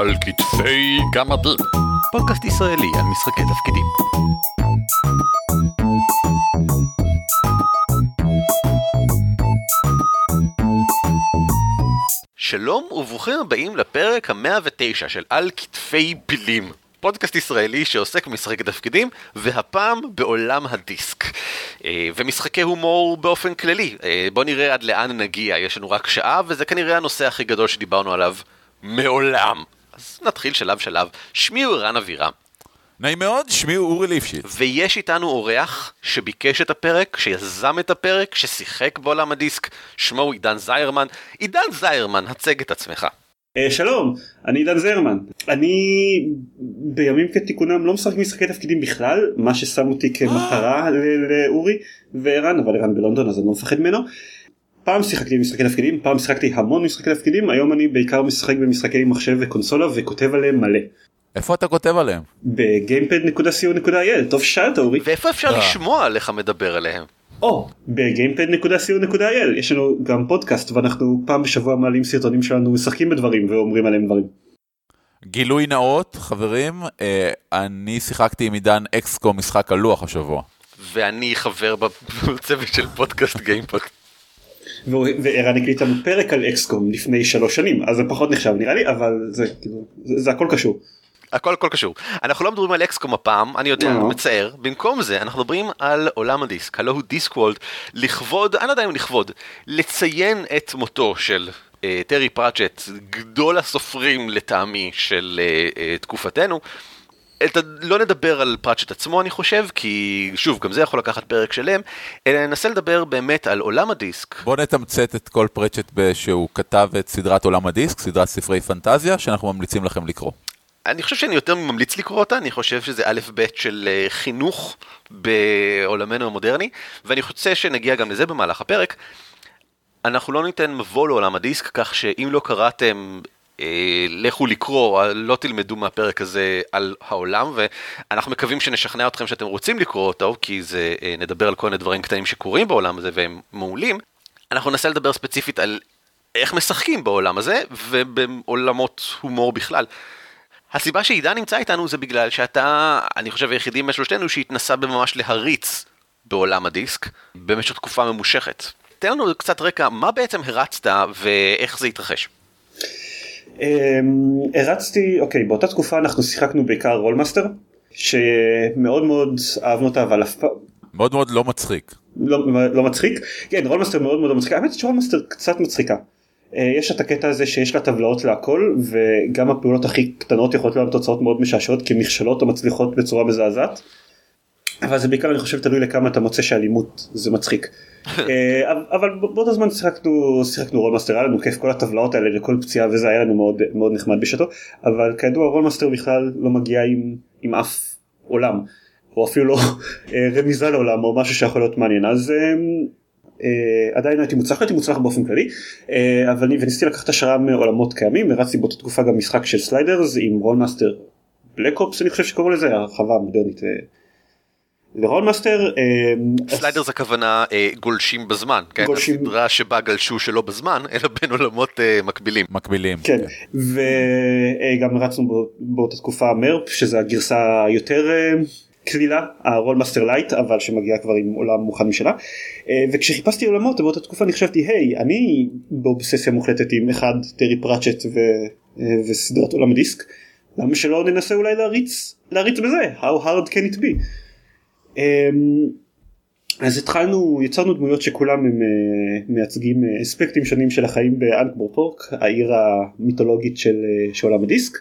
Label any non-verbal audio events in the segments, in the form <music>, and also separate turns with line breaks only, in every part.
על כתפי גמדים. פודקאסט ישראלי על משחקי תפקידים. שלום וברוכים הבאים לפרק ה-109 של על כתפי פילים. פודקאסט ישראלי שעוסק במשחקי תפקידים, והפעם בעולם הדיסק. אה, ומשחקי הומור באופן כללי. אה, בואו נראה עד לאן נגיע, יש לנו רק שעה, וזה כנראה הנושא הכי גדול שדיברנו עליו מעולם. אז נתחיל שלב שלב. שמי הוא ערן אבירם.
נעים מאוד, שמי הוא אורי ליפשיץ.
ויש איתנו אורח שביקש את הפרק, שיזם את הפרק, ששיחק בעולם הדיסק, שמו הוא עידן זיירמן. עידן זיירמן, הצג את עצמך.
Uh, שלום, אני עידן זרמן. אני בימים כתיקונם לא משחק משחקי תפקידים בכלל, מה ששם אותי כמטרה לאורי וערן, אבל ערן בלונדון אז אני לא מפחד ממנו. פעם שיחקתי במשחקי תפקידים, פעם שיחקתי המון משחקי תפקידים, היום אני בעיקר משחק במשחקי מחשב וקונסולה וכותב עליהם מלא.
איפה אתה כותב עליהם?
בגיימפד.co.il, טוב ששאלת אורי.
ואיפה אפשר לשמוע עליך מדבר עליהם?
או בגיימפד.co.il יש לנו גם פודקאסט ואנחנו פעם בשבוע מעלים סרטונים שלנו משחקים בדברים ואומרים עליהם דברים.
גילוי נאות חברים אה, אני שיחקתי עם עידן אקסקו משחק על לוח השבוע.
ואני חבר בצוות של פודקאסט GamePod.
וערן הקליט לנו פרק על XCOM לפני שלוש שנים אז זה פחות נחשב נראה לי אבל זה כאילו זה, זה הכל קשור.
הכל הכל קשור. אנחנו לא מדברים על XCOM הפעם, אני יודע,
לא.
מצער. במקום זה, אנחנו מדברים על עולם הדיסק, הלא הוא Discworld, לכבוד, אני לא יודע אם לכבוד, לציין את מותו של אה, טרי פראצ'ט, גדול הסופרים לטעמי של אה, אה, תקופתנו. את, לא נדבר על פראצ'ט עצמו אני חושב, כי שוב, גם זה יכול לקחת פרק שלם, אלא ננסה לדבר באמת על עולם הדיסק.
בוא נתמצת את כל פרצ'ט ב- שהוא כתב את סדרת עולם הדיסק, סדרת ספרי פנטזיה שאנחנו ממליצים לכם לקרוא.
אני חושב שאני יותר ממליץ לקרוא אותה, אני חושב שזה א' ב' של אה, חינוך בעולמנו המודרני, ואני רוצה שנגיע גם לזה במהלך הפרק. אנחנו לא ניתן מבוא לעולם הדיסק, כך שאם לא קראתם, לכו לקרוא, אה, לא תלמדו מהפרק הזה על העולם, ואנחנו מקווים שנשכנע אתכם שאתם רוצים לקרוא אותו, כי זה, אה, נדבר על כל מיני דברים קטנים שקורים בעולם הזה והם מעולים. אנחנו ננסה לדבר ספציפית על איך משחקים בעולם הזה, ובעולמות הומור בכלל. הסיבה שעידן נמצא איתנו זה בגלל שאתה, אני חושב היחידי משלושתנו שהתנסה בממש להריץ בעולם הדיסק במשך תקופה ממושכת. תן לנו קצת רקע, מה בעצם הרצת ואיך זה התרחש?
אמ, הרצתי אוקיי באותה תקופה אנחנו שיחקנו בעיקר Rolemaster שמאוד מאוד אהבנו אותה אבל אף פעם
מאוד מאוד לא מצחיק.
לא, לא מצחיק כן Rolemaster מאוד מאוד לא מצחיקה האמת ש Rolemaster קצת מצחיקה. אה, יש את הקטע הזה שיש לה טבלאות להכל וגם הפעולות הכי קטנות יכולות להיות תוצאות מאוד משעשעות כי נכשלות או מצליחות בצורה מזעזעת. אבל זה בעיקר אני חושב תלוי לכמה אתה מוצא שאלימות זה מצחיק. אה, אבל באותו זמן שיחקנו שיחקנו Rolemaster היה לנו כיף כל הטבלאות האלה וכל פציעה וזה היה לנו מאוד מאוד נחמד בשעתו אבל כידוע Rolemaster בכלל לא מגיע עם, עם אף עולם או אפילו לא אה, רמיזה לעולם או משהו שיכול להיות מעניין. אז אה, עדיין הייתי מוצלח, הייתי מוצלח באופן כללי, אה, אבל אני וניסיתי לקחת השראה מעולמות קיימים, הרצתי באותה תקופה גם משחק של Sliders עם Rolemaster Black Ops אני חושב שקוראים לזה, הרחבה המודרנית אה, ל Rolemaster.
אה, Slider זה הכוונה אה, גולשים בזמן, כן?
גולשים-
הסדרה שבה גלשו שלא בזמן, אלא בין עולמות אה, מקבילים.
מקבילים.
כן, וגם הרצנו בא- באותה תקופה MERP שזה הגרסה היותר אה, קלילה, ה Rolemaster Lite אבל שמגיעה כבר עם עולם מוכן משלה. אה, וכשחיפשתי עולמות באותה תקופה אני חשבתי היי אני באובססיה מוחלטת עם אחד טרי פראצ'ט ו- אה, וסדרת עולם הדיסק. למה שלא ננסה אולי להריץ להריץ בזה how hard can it be. אמ, אז התחלנו יצרנו דמויות שכולם הם אה, מייצגים אה, אספקטים שונים של החיים באנקבור פורק העיר המיתולוגית של, אה, של עולם הדיסק.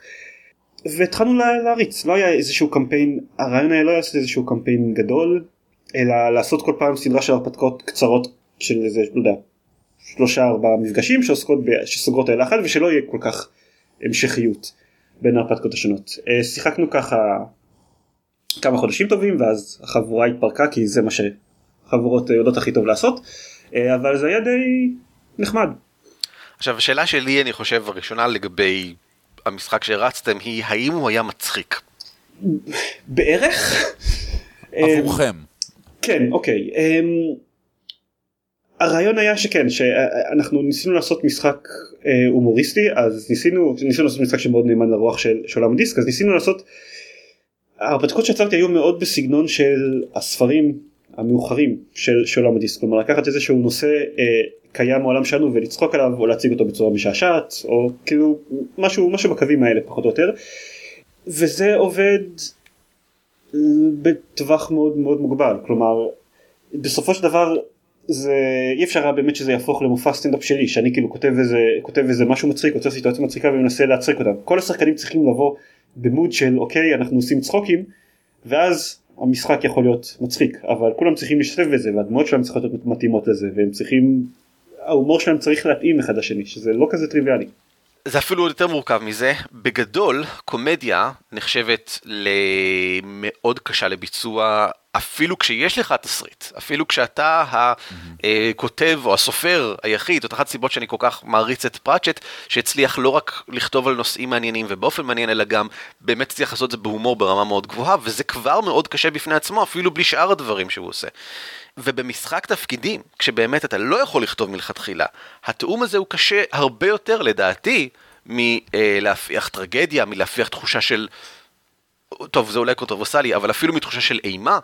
והתחלנו לה, להריץ לא היה איזשהו קמפיין הרעיון היה לא לעשות איזשהו קמפיין גדול אלא לעשות כל פעם סדרה של הרפתקאות קצרות של איזה לא יודע שלושה ארבעה מפגשים שעוסקות ב, שסוגרות על אחת ושלא יהיה כל כך המשכיות בין ההרפתקאות השונות. שיחקנו ככה כמה חודשים טובים ואז החבורה התפרקה כי זה מה שחבורות אה, יודעות הכי טוב לעשות אה, אבל זה היה די נחמד.
עכשיו השאלה שלי אני חושב הראשונה לגבי המשחק שהרצתם היא האם הוא היה מצחיק.
בערך. אה,
עבורכם.
כן אוקיי. הרעיון היה שכן שאנחנו ניסינו לעשות משחק אה, הומוריסטי אז ניסינו ניסינו לעשות משחק שמאוד נאמן לרוח של, של עולם הדיסק אז ניסינו לעשות. ההרפתקות שיצרתי היו מאוד בסגנון של הספרים המאוחרים של, של עולם הדיסק. כלומר לקחת איזשהו נושא אה, קיים מעולם שלנו ולצחוק עליו או להציג אותו בצורה משעשעת או כאילו משהו משהו בקווים האלה פחות או יותר. וזה עובד בטווח מאוד מאוד מוגבל. כלומר בסופו של דבר זה אי אפשר היה באמת שזה יהפוך למופע סטנדאפ שלי שאני כאילו כותב איזה כותב איזה משהו מצחיק יוצר סיטואציה מצחיקה ומנסה להצחיק אותם כל השחקנים צריכים לבוא במוד של אוקיי אנחנו עושים צחוקים ואז המשחק יכול להיות מצחיק אבל כולם צריכים להשתתף בזה והדמויות שלהם צריכות להיות מתאימות לזה והם צריכים ההומור שלהם צריך להתאים אחד לשני שזה לא כזה טריוויאלי.
זה אפילו יותר מורכב מזה. בגדול, קומדיה נחשבת למאוד קשה לביצוע, אפילו כשיש לך תסריט, אפילו כשאתה הכותב או הסופר היחיד, זאת אחת הסיבות שאני כל כך מעריץ את פראצ'ט, שהצליח לא רק לכתוב על נושאים מעניינים ובאופן מעניין, אלא גם באמת הצליח לעשות את זה בהומור ברמה מאוד גבוהה, וזה כבר מאוד קשה בפני עצמו, אפילו בלי שאר הדברים שהוא עושה. ובמשחק תפקידים, כשבאמת אתה לא יכול לכתוב מלכתחילה, התיאום הזה הוא קשה הרבה יותר לדעתי מלהפיח טרגדיה, מלהפיח תחושה של... טוב, זה אולי קונטרברסלי, אבל אפילו מתחושה של אימה,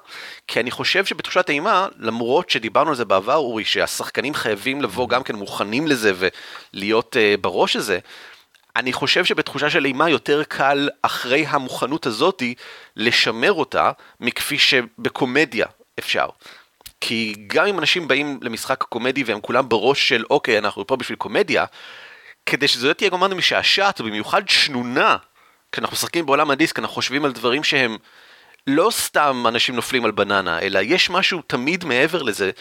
כי אני חושב שבתחושת אימה, למרות שדיברנו על זה בעבר, אורי, שהשחקנים חייבים לבוא גם כן מוכנים לזה ולהיות uh, בראש הזה, אני חושב שבתחושה של אימה יותר קל אחרי המוכנות הזאתי לשמר אותה, מכפי שבקומדיה אפשר. כי גם אם אנשים באים למשחק קומדי והם כולם בראש של אוקיי, אנחנו פה בשביל קומדיה, כדי שזו תהיה גמרנו משעשעת, ובמיוחד שנונה, כשאנחנו משחקים בעולם הדיסק, אנחנו חושבים על דברים שהם לא סתם אנשים נופלים על בננה, אלא יש משהו תמיד מעבר לזה.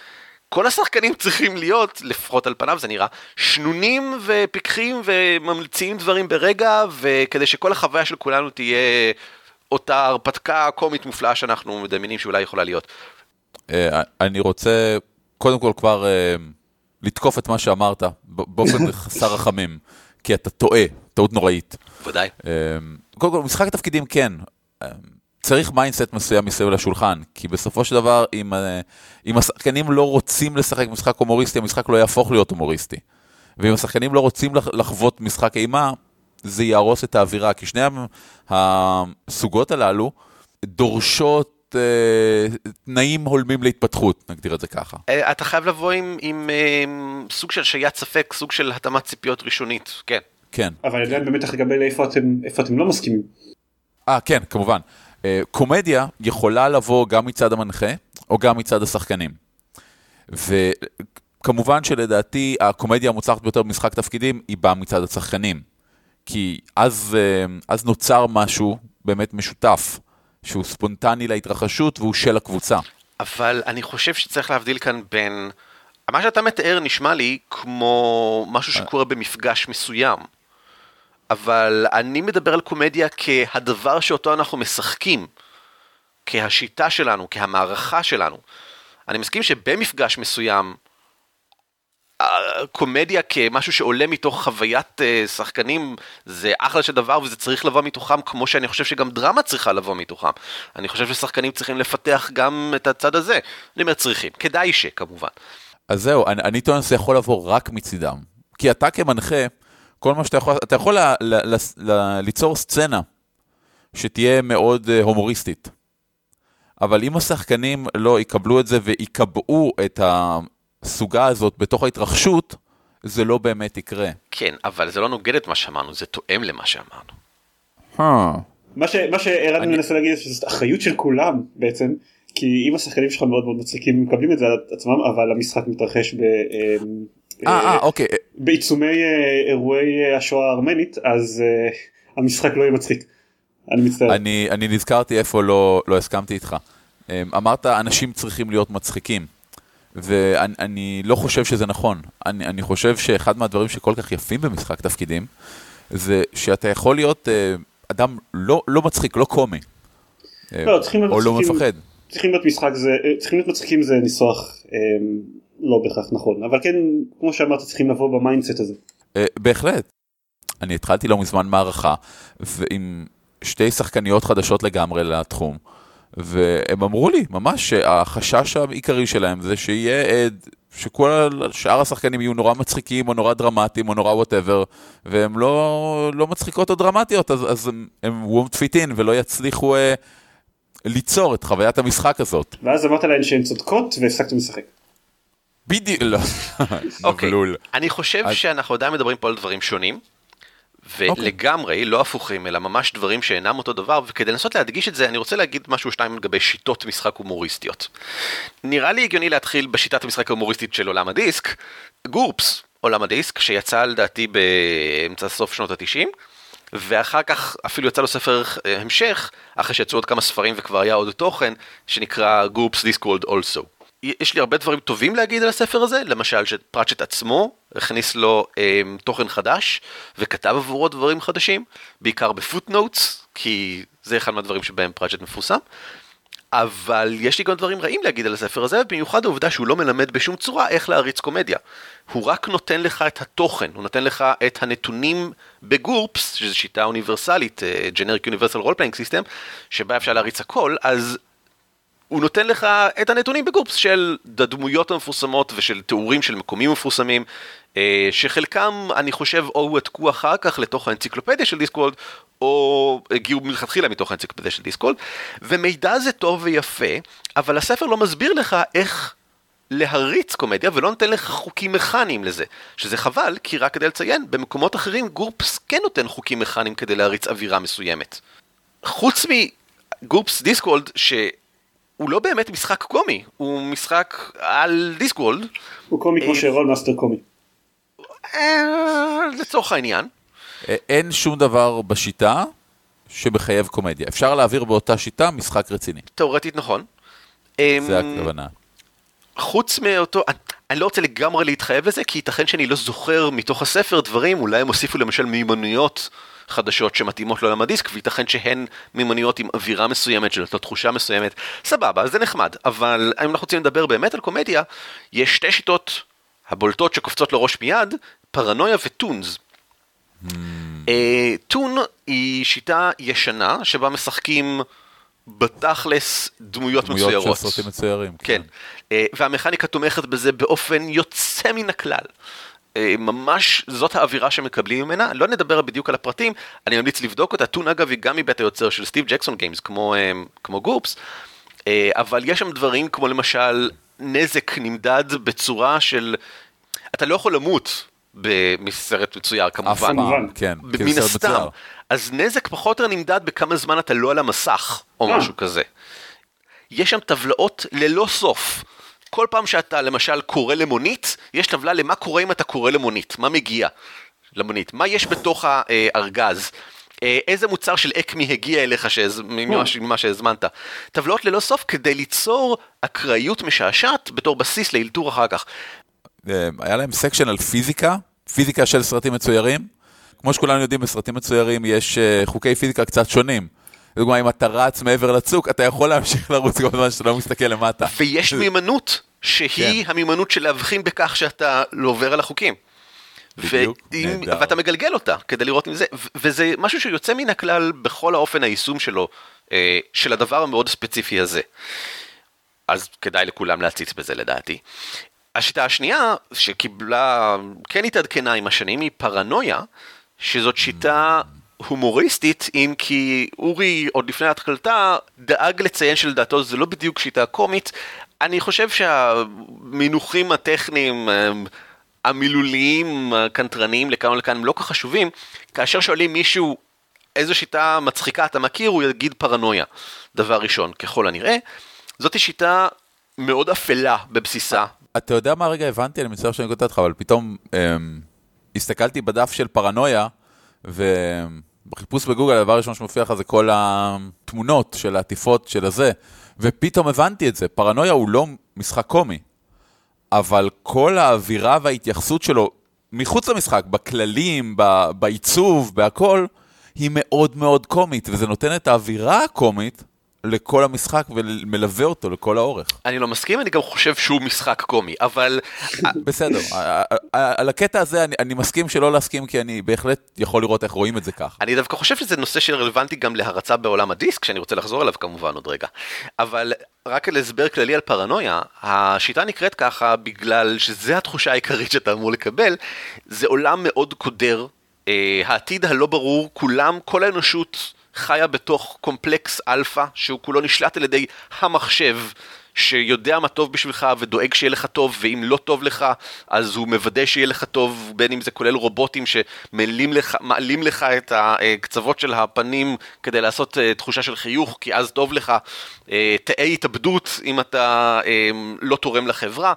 כל השחקנים <laughs> צריכים להיות, לפחות על פניו זה נראה, שנונים ופיקחים וממליצים דברים ברגע, וכדי שכל החוויה של כולנו תהיה אותה הרפתקה קומית מופלאה שאנחנו מדמיינים שאולי יכולה להיות.
אה, אני רוצה קודם כל כבר אה, לתקוף את מה שאמרת באופן <laughs> חסר רחמים, כי אתה טועה, טעות נוראית.
ודאי.
אה, קודם כל, משחק התפקידים כן. צריך mindset מסוים מסביב לשולחן, כי בסופו של דבר, אם, אם השחקנים לא רוצים לשחק משחק הומוריסטי, המשחק לא יהפוך להיות הומוריסטי. ואם השחקנים לא רוצים לחוות משחק אימה, זה יהרוס את האווירה, כי שני הסוגות הללו דורשות אה, תנאים הולמים להתפתחות, נגדיר את זה ככה.
אה, אתה חייב לבוא עם, עם אה, סוג של שהיית ספק, סוג של התאמת ציפיות ראשונית, כן.
כן.
אבל עדיין באמת צריך לקבל איפה אתם, איפה אתם לא מסכימים.
אה, כן, כמובן. קומדיה יכולה לבוא גם מצד המנחה, או גם מצד השחקנים. וכמובן שלדעתי הקומדיה המוצלחת ביותר במשחק תפקידים היא באה מצד השחקנים. כי אז, אז נוצר משהו באמת משותף. שהוא ספונטני להתרחשות והוא של הקבוצה.
אבל אני חושב שצריך להבדיל כאן בין... מה שאתה מתאר נשמע לי כמו משהו אה. שקורה במפגש מסוים. אבל אני מדבר על קומדיה כהדבר שאותו אנחנו משחקים. כהשיטה שלנו, כהמערכה שלנו. אני מסכים שבמפגש מסוים קומדיה כמשהו שעולה מתוך חוויית uh, שחקנים זה אחלה של דבר וזה צריך לבוא מתוכם כמו שאני חושב שגם דרמה צריכה לבוא מתוכם. אני חושב ששחקנים צריכים לפתח גם את הצד הזה. אני אומר צריכים, כדאי שכמובן.
אז זהו, אני, אני טוען שזה יכול לבוא רק מצידם. כי אתה כמנחה, כל מה שאתה יכול, אתה יכול ל, ל, ל, ל, ליצור סצנה שתהיה מאוד uh, הומוריסטית. אבל אם השחקנים לא יקבלו את זה ויקבעו את, ה, הסוגה הזאת בתוך ההתרחשות, זה לא באמת יקרה.
כן, אבל זה לא נוגד את מה שאמרנו, זה תואם למה שאמרנו.
Huh.
מה שערן אני... מנסה להגיד שזאת אחריות של כולם בעצם, כי אם השחקנים שלך מאוד מאוד מצחיקים מקבלים את זה על עצמם, אבל המשחק מתרחש ב... אמ,
אה, אה, אוקיי.
בעיצומי אה, אירועי השואה הארמנית, אז אה, המשחק לא יהיה מצחיק. אני מצטער.
אני, אני נזכרתי איפה לא, לא הסכמתי איתך. אמ, אמרת אנשים צריכים להיות מצחיקים. ואני לא חושב שזה נכון. אני, אני חושב שאחד מהדברים שכל כך יפים במשחק תפקידים, זה שאתה יכול להיות אה, אדם לא, לא מצחיק, לא קומי.
לא, צריכים
או לא מפחד.
צריכים להיות משחק זה, אה, צריכים להיות מצחיקים זה ניסוח אה, לא בהכרח נכון, אבל כן, כמו שאמרת, צריכים לבוא ב mindset הזה.
אה, בהחלט. אני התחלתי לא מזמן מערכה, עם שתי שחקניות חדשות לגמרי לתחום. והם אמרו לי, ממש, שהחשש העיקרי שלהם זה שיהיה עד, שכל שאר השחקנים יהיו נורא מצחיקים, או נורא דרמטיים, או נורא whatever, והם לא, לא מצחיקות או דרמטיות, אז, אז הם, הם won't fit in ולא יצליחו אה, ליצור את חוויית המשחק הזאת.
ואז אמרת להן שהן צודקות והפסקתם לשחק.
בדיוק, לא,
אוקיי,
נבלול.
אני חושב שאנחנו עדיין מדברים פה על דברים שונים.
אוקיי.
ולגמרי לא הפוכים אלא ממש דברים שאינם אותו דבר וכדי לנסות להדגיש את זה אני רוצה להגיד משהו שתיים לגבי שיטות משחק הומוריסטיות. נראה לי הגיוני להתחיל בשיטת המשחק ההומוריסטית של עולם הדיסק, GURPS עולם הדיסק שיצא לדעתי באמצע סוף שנות התשעים ואחר כך אפילו יצא לו ספר אה, המשך אחרי שיצאו עוד כמה ספרים וכבר היה עוד תוכן שנקרא GURPS Discworld Also. יש לי הרבה דברים טובים להגיד על הספר הזה, למשל שפראצ'ט עצמו הכניס לו אה, תוכן חדש וכתב עבורו דברים חדשים, בעיקר ב footnotes, כי זה אחד מהדברים שבהם פראצ'ט מפורסם. אבל יש לי גם דברים רעים להגיד על הספר הזה, במיוחד העובדה שהוא לא מלמד בשום צורה איך להריץ קומדיה. הוא רק נותן לך את התוכן, הוא נותן לך את הנתונים בגורפס, שזו שיטה אוניברסלית, אה, Generic Universal Role Playing System, שבה אפשר להריץ הכל, אז הוא נותן לך את הנתונים בגופס של הדמויות המפורסמות ושל תיאורים של מקומים מפורסמים, אה, שחלקם אני חושב או הועתקו אחר כך לתוך האנציקלופדיה של דיסקוולד, או הגיעו מלכתחילה מתוך האנציקלופדיה של Discworld, ומידע זה טוב ויפה, אבל הספר לא מסביר לך איך להריץ קומדיה ולא נותן לך חוקים מכניים לזה, שזה חבל, כי רק כדי לציין, במקומות אחרים GURPS כן נותן חוקים מכניים כדי להריץ אווירה מסוימת. חוץ מ GURPS Discworld, שהוא לא באמת משחק קומי, הוא משחק על Discworld,
הוא קומי כמו
אה,
ש Rolemaster קומי.
אה, לצורך העניין.
אה, אין שום דבר בשיטה שמחייב קומדיה. אפשר להעביר באותה שיטה משחק רציני.
תאורטית נכון.
זה
אמ,
הכוונה.
חוץ מאותו, אני לא רוצה לגמרי להתחייב לזה, כי ייתכן שאני לא זוכר מתוך הספר דברים, אולי הם הוסיפו למשל מיומנויות חדשות שמתאימות לעולם הדיסק, וייתכן שהן מיומנויות עם אווירה מסוימת, של אותה תחושה מסוימת, סבבה, זה נחמד, אבל אם אנחנו רוצים לדבר באמת על קומדיה, יש שתי שיטות הבולטות שקופצות לראש מיד, פרנויה וטונס. אה, טון היא שיטה ישנה שבה משחקים בתכלס דמויות
דמויות של
מצוירות.
סרטים מצוירים.
כן, אה, והמכניקה תומכת בזה באופן יוצא מן הכלל. אה, ממש זאת האווירה שמקבלים ממנה, לא נדבר בדיוק על הפרטים, אני ממליץ לבדוק אותה, טון אגב היא גם מבית היוצר של סטיב ג'קסון גיימס כמו, אה, כמו גורפס, אה, אבל יש שם דברים כמו למשל נזק נמדד בצורה של, אתה לא יכול למות מסרט מצויר כמובן.
כן.
מן הסתם,
מצויר.
אז נזק פחות או יותר נמדד בכמה זמן אתה לא על המסך, או. משהו כזה. יש שם טבלאות ללא סוף. כל פעם שאתה למשל קורא למונית, יש טבלה למה קורה אם אתה קורא למונית, מה מגיע למונית, מה יש בתוך הארגז, אה, איזה מוצר של ACME הגיע אליך שהז... ממה, ש- ממה שהזמנת. טבלאות ללא סוף כדי ליצור אקראיות משעשעת בתור בסיס לאלתור אחר כך.
אה, היה להם section על פיזיקה, פיזיקה של סרטים מצוירים. כמו שכולנו יודעים, בסרטים מצוירים יש אה, חוקי פיזיקה קצת שונים. לדוגמה, אם אתה רץ מעבר לצוק, אתה יכול להמשיך לרוץ כל הזמן שאתה לא מסתכל למטה.
ויש מיומנות שהיא
כן.
המיומנות של להבחין בכך שאתה לא עובר על החוקים.
בדיוק,
ואם-
נהדר.
ואתה מגלגל אותה כדי לראות אם זה, וזה משהו שיוצא מן הכלל בכל האופן היישום שלו, אה, של הדבר המאוד ספציפי הזה. אז כדאי לכולם להציץ בזה לדעתי. השיטה השנייה שקיבלה, כן התעדכנה עם השנים, היא פרנויה, שזאת שיטה הומוריסטית, אם כי אורי עוד לפני התחלתה דאג לציין שלדעתו זה לא בדיוק שיטה קומית. אני חושב שהמינוחים הטכניים, המילוליים, הקנטרניים לכאן ולכאן הם לא כך חשובים. כאשר שואלים מישהו איזו שיטה מצחיקה אתה מכיר, הוא יגיד פרנויה, דבר ראשון, ככל הנראה. זאת שיטה מאוד אפלה בבסיסה.
אתה יודע מה הרגע הבנתי? אני מצטער שאני קוטע אותך, אבל פתאום אמ, הסתכלתי בדף של פרנויה, ובחיפוש בגוגל הדבר הראשון שמופיע לך זה כל התמונות של העטיפות של הזה, ופתאום הבנתי את זה, פרנויה הוא לא משחק קומי, אבל כל האווירה וההתייחסות שלו מחוץ למשחק, בכללים, ב- בעיצוב, בהכל, היא מאוד מאוד קומית, וזה נותן את האווירה הקומית לכל המשחק ומלווה אותו לכל האורך.
אני לא מסכים, אני גם חושב שהוא משחק קומי, אבל...
בסדר, על הקטע הזה אני, אני מסכים שלא להסכים, כי אני בהחלט יכול לראות איך רואים את זה ככה.
אני דווקא חושב שזה נושא שרלוונטי גם להרצה בעולם הדיסק, שאני רוצה לחזור אליו כמובן עוד רגע. אבל רק על הסבר כללי על פרנויה, השיטה נקראת ככה בגלל שזו התחושה העיקרית שאתה אמור לקבל, זה עולם מאוד קודר, אה, העתיד הלא ברור, כולם, כל האנושות חיה בתוך קומפלקס אלפא, שהוא כולו נשלט על ידי המחשב. שיודע מה טוב בשבילך ודואג שיהיה לך טוב, ואם לא טוב לך, אז הוא מוודא שיהיה לך טוב, בין אם זה כולל רובוטים שמעלים לך, לך את הקצוות של הפנים כדי לעשות אה, תחושה של חיוך, כי אז טוב לך, אה, תאי התאבדות אם אתה אה, לא תורם לחברה,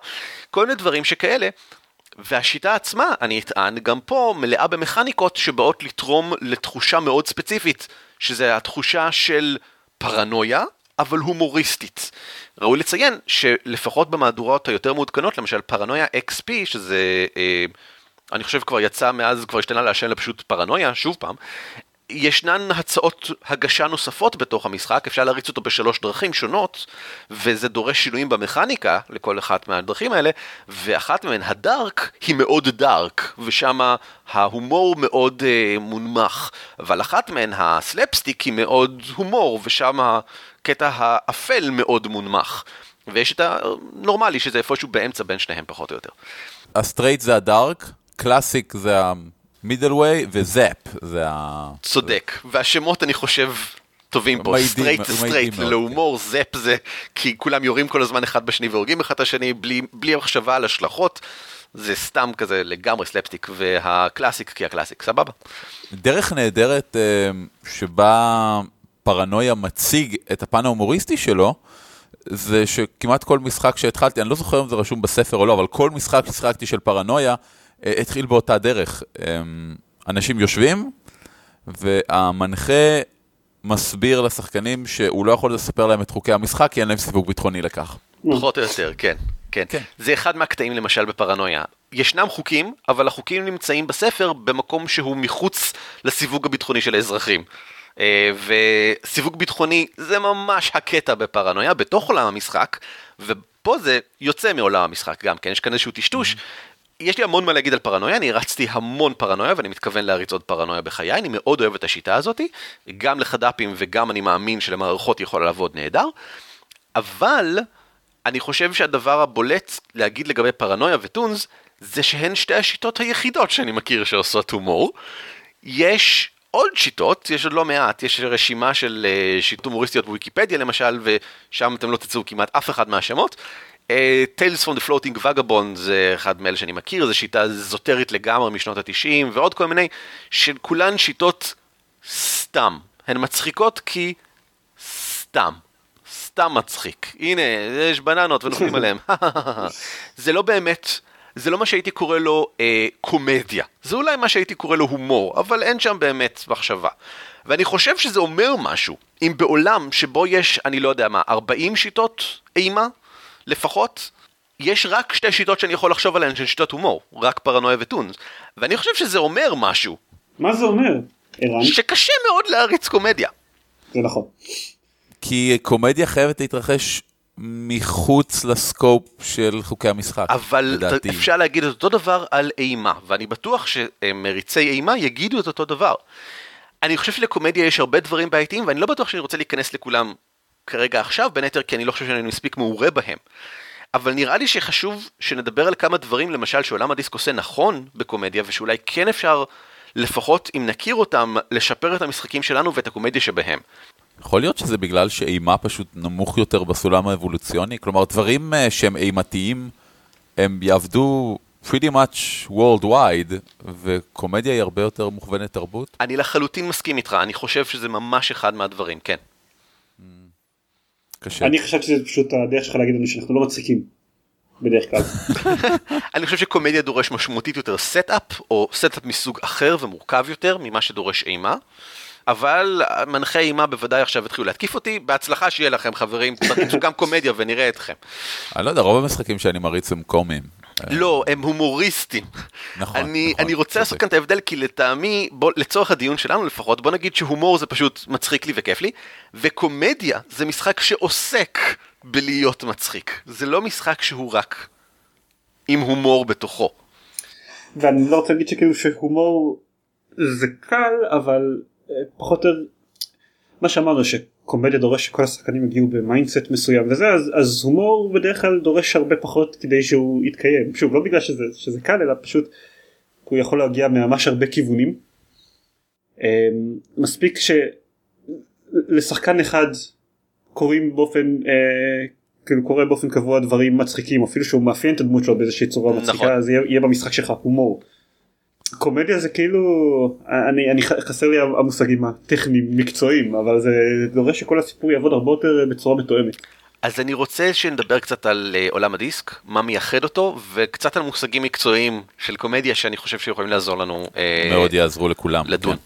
כל מיני דברים שכאלה. והשיטה עצמה, אני אטען, גם פה מלאה במכניקות שבאות לתרום לתחושה מאוד ספציפית, שזה התחושה של פרנויה, אבל הומוריסטית. ראוי לציין שלפחות במהדורות היותר מעודכנות, למשל פרנויה XP, שזה, אה, אני חושב כבר יצא מאז, כבר השתנה להשם לפשוט פרנויה, שוב פעם, ישנן הצעות הגשה נוספות בתוך המשחק, אפשר להריץ אותו בשלוש דרכים שונות, וזה דורש שינויים במכניקה לכל אחת מהדרכים האלה, ואחת מהן, ה dark, היא מאוד dark, ושם ההומור מאוד אה, מונמך, אבל אחת מהן, הסלפסטיק, היא מאוד הומור, ושם הקטע האפל מאוד מונמך. ויש את הנורמלי, שזה איפשהו באמצע בין שניהם פחות או יותר.
ה straight זה ה dark, classic זה ה... middle way ו zap, זה ה...
צודק, והשמות אני חושב טובים פה, straight זה straight, להומור, zap זה כי כולם יורים כל הזמן אחד בשני והורגים אחד את השני בלי, בלי מחשבה על השלכות. זה סתם כזה לגמרי סלפסטיק, וה classic כי ה classic, סבבה.
דרך נהדרת אה, שבה פרנויה מציג את הפן ההומוריסטי שלו, זה שכמעט כל משחק שהתחלתי, אני לא זוכר אם זה רשום בספר או לא, אבל כל משחק ששיחקתי של פרנויה, התחיל באותה דרך. אמ, אנשים יושבים, והמנחה מסביר לשחקנים שהוא לא יכול לספר להם את חוקי המשחק, כי אין להם סיווג ביטחוני לכך.
פחות או יותר, כן. כן. כן. זה אחד מהקטעים למשל בפרנויה. ישנם חוקים, אבל החוקים נמצאים בספר במקום שהוא מחוץ לסיווג הביטחוני של האזרחים. אה, וסיווג ביטחוני זה ממש הקטע בפרנויה, בתוך עולם המשחק, ופה זה יוצא מעולם המשחק גם כן, יש כאן איזשהו טשטוש, יש לי המון מה להגיד על פרנויה, אני הרצתי המון פרנויה ואני מתכוון להריץ עוד פרנויה בחיי, אני מאוד אוהב את השיטה הזאתי, גם לחד"פים וגם אני מאמין שלמערכות יכולה לעבוד נהדר, אבל אני חושב שהדבר הבולט להגיד לגבי פרנויה וטונס, זה שהן שתי השיטות היחידות שאני מכיר שעושות הומור. יש עוד שיטות, יש עוד לא מעט, יש רשימה של אה, שיטות הומוריסטיות בוויקיפדיה למשל, ושם אתם לא תצאו כמעט אף אחד מהשמות. Tales from the Floating Vagabond זה אחד מאלה שאני מכיר, זו שיטה זוטרית לגמרי משנות התשעים, ועוד כל מיני, שכולן שיטות סתם. הן מצחיקות כי סתם. סתם מצחיק. הנה, יש בננות ונופלים <laughs> עליהם. <laughs> זה לא באמת, זה לא מה שהייתי קורא לו אה, קומדיה. זה אולי מה שהייתי קורא לו הומור, אבל אין שם באמת מחשבה. ואני חושב שזה אומר משהו. אם בעולם שבו יש, אני לא יודע מה, 40 שיטות אימה, לפחות, יש רק שתי שיטות שאני יכול לחשוב עליהן של שיטות הומור, רק פרנויה וטונס, ואני חושב שזה אומר משהו.
מה זה אומר? ערן?
שקשה מאוד להריץ קומדיה.
זה נכון.
כי קומדיה חייבת להתרחש מחוץ לסקופ של חוקי המשחק,
אבל לדעתי. אפשר להגיד את אותו דבר על אימה, ואני בטוח שמריצי אימה יגידו את אותו דבר. אני חושב שלקומדיה יש הרבה דברים בעייתיים, ואני לא בטוח שאני רוצה להיכנס לכולם כרגע עכשיו, בין היתר כי אני לא חושב שאני מספיק מעורה בהם. אבל נראה לי שחשוב שנדבר על כמה דברים, למשל, שעולם הדיסק עושה נכון בקומדיה, ושאולי כן אפשר, לפחות אם נכיר אותם, לשפר את המשחקים שלנו ואת הקומדיה שבהם.
יכול להיות שזה בגלל שאימה פשוט נמוך יותר בסולם האבולוציוני? כלומר, דברים אה, שהם אימתיים, הם יעבדו pretty much worldwide, וקומדיה היא הרבה יותר מוכוונת תרבות?
אני לחלוטין מסכים איתך, אני חושב שזה ממש אחד מהדברים, כן.
קשה. אני חשבתי שזה פשוט הדרך שלך להגיד לנו שאנחנו לא מצחיקים. בדרך כלל. <laughs>
אני חושב שקומדיה דורש משמעותית יותר setup, או setup מסוג אחר ומורכב יותר ממה שדורש אימה. אבל מנחי אימה בוודאי עכשיו התחילו להתקיף אותי, בהצלחה שיהיה לכם חברים, תריצו גם קומדיה ונראה אתכם.
אני לא יודע, רוב המשחקים שאני מריץ הם קומיים.
לא, הם הומוריסטים.
נכון,
אני,
נכון,
אני רוצה. לעשות כאן את ההבדל, כי לטעמי, בוא, לצורך הדיון שלנו לפחות, בוא נגיד שהומור זה פשוט מצחיק לי וכיף לי, וקומדיה זה משחק שעוסק בלהיות מצחיק. זה לא משחק שהוא רק עם הומור בתוכו.
ואני לא רוצה להגיד שכאילו שהומור זה קל אבל אה, פחות או יותר מה שאמרנו שקומדיה דורש שכל השחקנים יגיעו ב mindset מסוים וזה אז, אז הומור בדרך כלל דורש הרבה פחות כדי שהוא יתקיים שוב לא בגלל שזה, שזה קל אלא פשוט הוא יכול להגיע ממש הרבה כיוונים. אה, מספיק שלשחקן אחד קורים באופן אה, כאילו קורה באופן קבוע דברים מצחיקים אפילו שהוא מאפיין את הדמות שלו באיזושהי צורה
נכון.
מצחיקה אז יהיה במשחק שלך הומור. קומדיה זה כאילו אני אני חסר לי המושגים הטכניים מקצועיים אבל זה דורש שכל הסיפור יעבוד הרבה יותר בצורה מתואמת.
אז אני רוצה שנדבר קצת על uh, עולם הדיסק, מה מייחד אותו, וקצת על מושגים מקצועיים של קומדיה שאני חושב שיכולים לעזור לנו uh,
מאוד יעזרו לכולם.
לדון.
כן.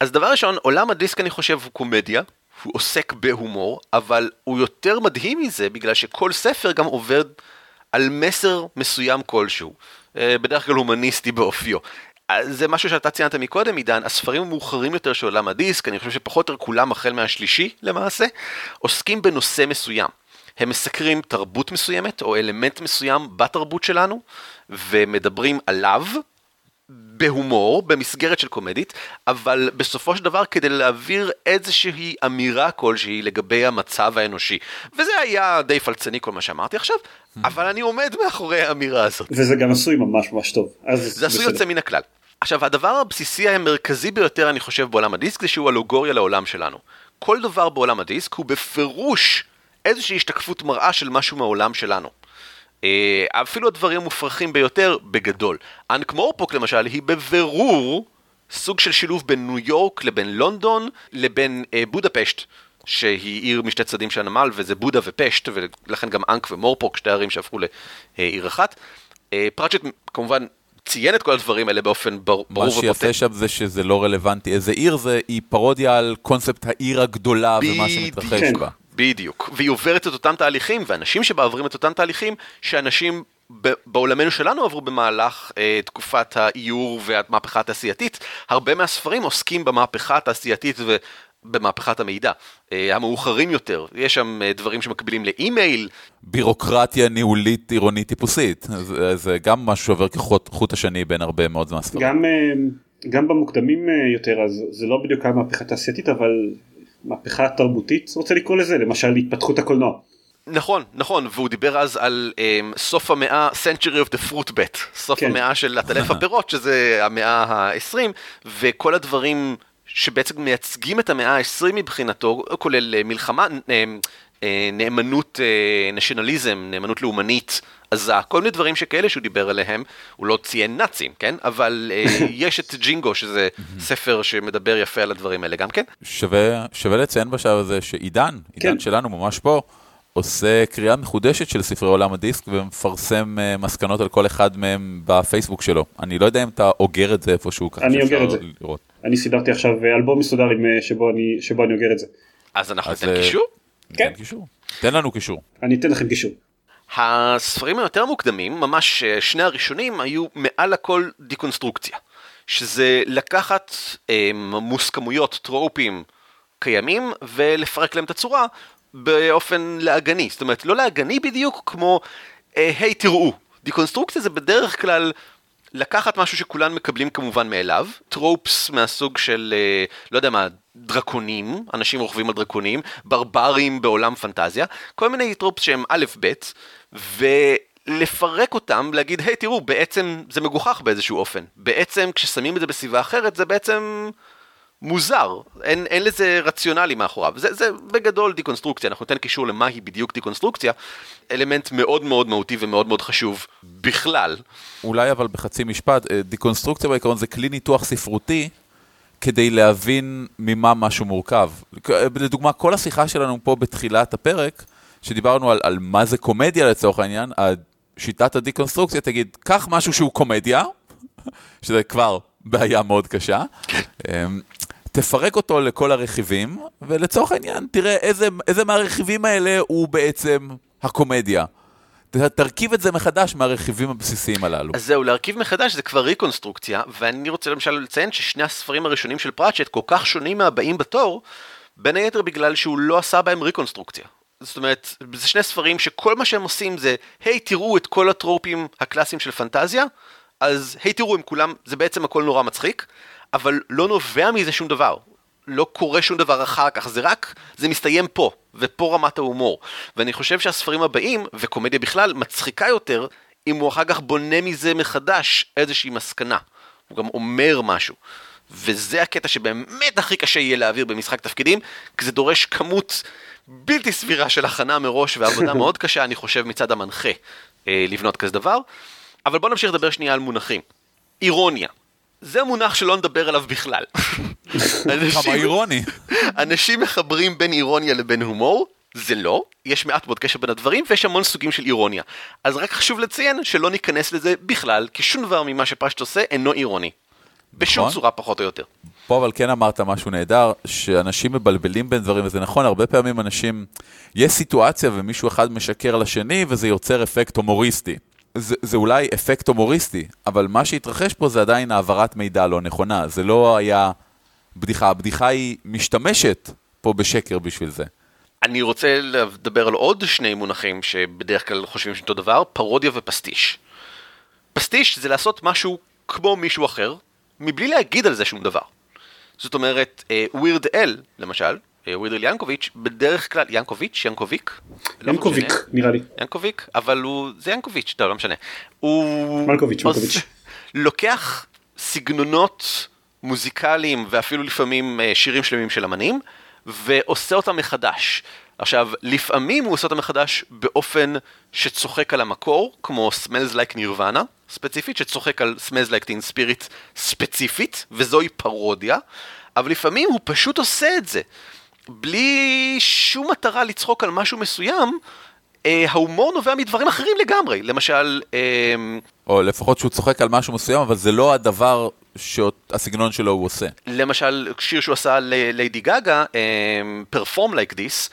אז דבר ראשון, עולם הדיסק אני חושב הוא קומדיה, הוא עוסק בהומור, אבל הוא יותר מדהים מזה בגלל שכל ספר גם עובד על מסר מסוים כלשהו, אה, בדרך כלל הומניסטי באופיו. זה משהו שאתה ציינת מקודם, עידן, הספרים המאוחרים יותר של עולם הדיסק, אני חושב שפחות או יותר כולם החל מהשלישי למעשה, עוסקים בנושא מסוים. הם מסקרים תרבות מסוימת או אלמנט מסוים בתרבות שלנו, ומדברים עליו, בהומור, במסגרת של קומדית, אבל בסופו של דבר כדי להעביר איזושהי אמירה כלשהי לגבי המצב האנושי. וזה היה די פלצני כל מה שאמרתי עכשיו, אבל אני עומד מאחורי האמירה הזאת.
וזה גם עשוי ממש ממש טוב. אז
זה עשוי. יוצא מן הכלל. עכשיו, הדבר הבסיסי המרכזי ביותר, אני חושב, בעולם הדיסק, זה שהוא אלוגוריה לעולם שלנו. כל דבר בעולם הדיסק הוא בפירוש איזושהי השתקפות מראה של משהו מהעולם שלנו. אה, אפילו הדברים המופרכים ביותר, בגדול. אנקמורפוק למשל, היא בבירור סוג של שילוב בין ניו יורק לבין לונדון לבין אה, בודפשט. שהיא עיר משתי צדדים של הנמל, וזה בודה ופשט, ולכן גם אנק ומורפוק, שתי ערים שהפכו לעיר אחת. אה, פרצ'ט כמובן ציין את כל הדברים האלה באופן בר- ברור
מה
ובוטה.
שיפה שם זה שזה לא רלוונטי איזה עיר זה, היא פרודיה על קונספט העיר הגדולה ומה שמתרחש. בה.
בדיוק, והיא עוברת את אותם תהליכים, ואנשים שבה עוברים את אותם תהליכים, שאנשים ב- בעולמנו שלנו עברו במהלך אה, תקופת האיור והמהפכה התעשייתית. הרבה מהספרים עוסקים במהפכה התעשייתית ובמהפכת המידע, אה, המאוחרים יותר. יש שם אה, דברים שמקבילים לאימייל,
בירוקרטיה ניהולית עירונית טיפוסית. זה, זה גם משהו שעובר כחוט חוט השני בין הרבה מאוד מהספרים.
גם אה, גם במוקדמים אה, יותר אז זה לא בדיוק היה מהפכה תעשייתית אבל מהפכה תרבותית רוצה לקרוא לזה למשל התפתחות הקולנוע.
נכון, נכון, והוא דיבר אז על um, סוף המאה, Century of the Fruit Bet, סוף
כן.
המאה של עטלף הפירות, <laughs> שזה המאה ה-20, וכל הדברים שבעצם מייצגים את המאה ה-20 מבחינתו, כולל אה, מלחמה, אה, אה, נאמנות, אה, נשיונליזם, נאמנות לאומנית עזה, כל מיני דברים שכאלה שהוא דיבר עליהם, הוא לא ציין נאצים, כן? אבל אה, <laughs> יש את ג'ינגו, שזה ספר שמדבר יפה על הדברים האלה גם כן.
שווה, שווה לציין בשלב הזה שעידן, עידן
כן.
שלנו ממש פה, עושה קריאה מחודשת של ספרי עולם הדיסק ומפרסם אה, מסקנות על כל אחד מהם בפייסבוק שלו. אני לא יודע אם אתה אוגר את זה איפשהו ככה
אני אוגר את זה.
לראות.
אני סידרתי עכשיו אה, אלבום מסודר עם, שבו אני שבו אני אוגר את זה.
אז אנחנו ניתן קישור.
כן.
קישור. תן לנו קישור.
אני אתן לכם קישור.
הספרים היותר מוקדמים, ממש אה, שני הראשונים, היו מעל הכל דיקונסטרוקציה. שזה לקחת אה, מוסכמויות, טרופים קיימים, ולפרק להם את הצורה באופן לעגני. זאת אומרת, לא לעגני בדיוק כמו, אה, היי תראו, דיקונסטרוקציה זה בדרך כלל לקחת משהו שכולן מקבלים כמובן מאליו, טרופס מהסוג של, אה, לא יודע מה, דרקונים, אנשים רוכבים על דרקונים, ברברים בעולם פנטזיה, כל מיני טרופס שהם א' ב', ולפרק אותם, להגיד, היי תראו, בעצם זה מגוחך באיזשהו אופן. בעצם כששמים את זה בסביבה אחרת, זה בעצם מוזר, אין, אין לזה רציונלי מאחוריו. זה, זה בגדול דיקונסטרוקציה, אנחנו ניתן קישור למה היא בדיוק דיקונסטרוקציה, אלמנט מאוד מאוד מהותי ומאוד מאוד חשוב בכלל.
אולי אבל בחצי משפט, אה, דיקונסטרוקציה בעיקרון זה כלי ניתוח ספרותי כדי להבין ממה משהו מורכב. אה, לדוגמה, כל השיחה שלנו פה בתחילת הפרק, שדיברנו על, על מה זה קומדיה לצורך העניין, שיטת הדיקונסטרוקציה תגיד, קח משהו שהוא קומדיה, <laughs> שזה כבר בעיה מאוד קשה, אמ, תפרק אותו לכל הרכיבים, ולצורך העניין תראה איזה, איזה מהרכיבים האלה הוא בעצם הקומדיה. תרכיב את זה מחדש מהרכיבים הבסיסיים הללו.
אז זהו, להרכיב מחדש זה כבר ריקונסטרוקציה, ואני רוצה למשל לציין ששני הספרים הראשונים של פראצ'ט כל כך שונים מהבאים בתור, בין היתר בגלל שהוא לא עשה בהם ריקונסטרוקציה. זאת אומרת, זה שני ספרים שכל מה שהם עושים זה, היי, תראו את כל הטרופים הקלאסיים של פנטזיה, אז היי, תראו, הם כולם, זה בעצם הכל נורא מצחיק, אבל לא נובע מזה שום דבר. לא קורה שום דבר אחר כך, זה רק, זה מסתיים פה, ופה רמת ההומור. ואני חושב שהספרים הבאים, וקומדיה בכלל, מצחיקה יותר, אם הוא אחר כך בונה מזה מחדש איזושהי מסקנה. הוא גם אומר משהו. וזה הקטע שבאמת הכי קשה יהיה להעביר במשחק תפקידים, כי זה דורש כמות בלתי סבירה של הכנה מראש ועבודה מאוד קשה, אני חושב, מצד המנחה אה, לבנות כזה דבר. אבל בוא נמשיך לדבר שנייה על מונחים. אירוניה. זה מונח שלא נדבר עליו בכלל. <laughs>
כמה אירוני.
אנשים מחברים בין אירוניה לבין הומור, זה לא, יש מעט מאוד קשר בין הדברים ויש המון סוגים של אירוניה. אז רק חשוב לציין שלא ניכנס לזה בכלל, כי שום דבר ממה שפשט עושה אינו אירוני. בשום
נכון.
צורה פחות או יותר.
פה אבל כן אמרת משהו נהדר, שאנשים מבלבלים בין דברים, וזה נכון, הרבה פעמים אנשים, יש סיטואציה ומישהו אחד משקר לשני, וזה יוצר אפקט הומוריסטי. זה, זה אולי אפקט הומוריסטי, אבל מה שהתרחש פה זה עדיין העברת מידע לא נכונה, זה לא היה בדיחה, הבדיחה היא משתמשת פה בשקר בשביל זה.
אני רוצה לדבר על עוד שני מונחים שבדרך כלל חושבים שאותו דבר, פרודיה ופסטיש. פסטיש זה לעשות משהו כמו מישהו אחר, מבלי להגיד על זה שום דבר. זאת אומרת, ווירד אל, למשל, ווירד אל ינקוביץ', בדרך כלל, ינקוביץ', ינקוביק? לא
ינקוביק
משנה.
נראה לי.
ינקוביק, אבל הוא, זה ינקוביץ', טוב, לא משנה. הוא...
מלקוביץ', מלקוביץ'. <laughs>
לוקח סגנונות מוזיקליים ואפילו לפעמים אה, שירים שלמים של אמנים, ועושה אותם מחדש. עכשיו, לפעמים הוא עושה אותם מחדש באופן שצוחק על המקור, כמו Smells Like Nirvana, ספציפית, שצוחק על Smells Like Teen Spirit ספציפית, וזוהי פרודיה, אבל לפעמים הוא פשוט עושה את זה. בלי שום מטרה לצחוק על משהו מסוים, אה, ההומור נובע מדברים אחרים לגמרי. למשל, אה,
או לפחות שהוא צוחק על משהו מסוים, אבל זה לא הדבר שהסגנון שלו הוא עושה.
למשל, שיר שהוא עשה לליידי גאגה, Perform Like This,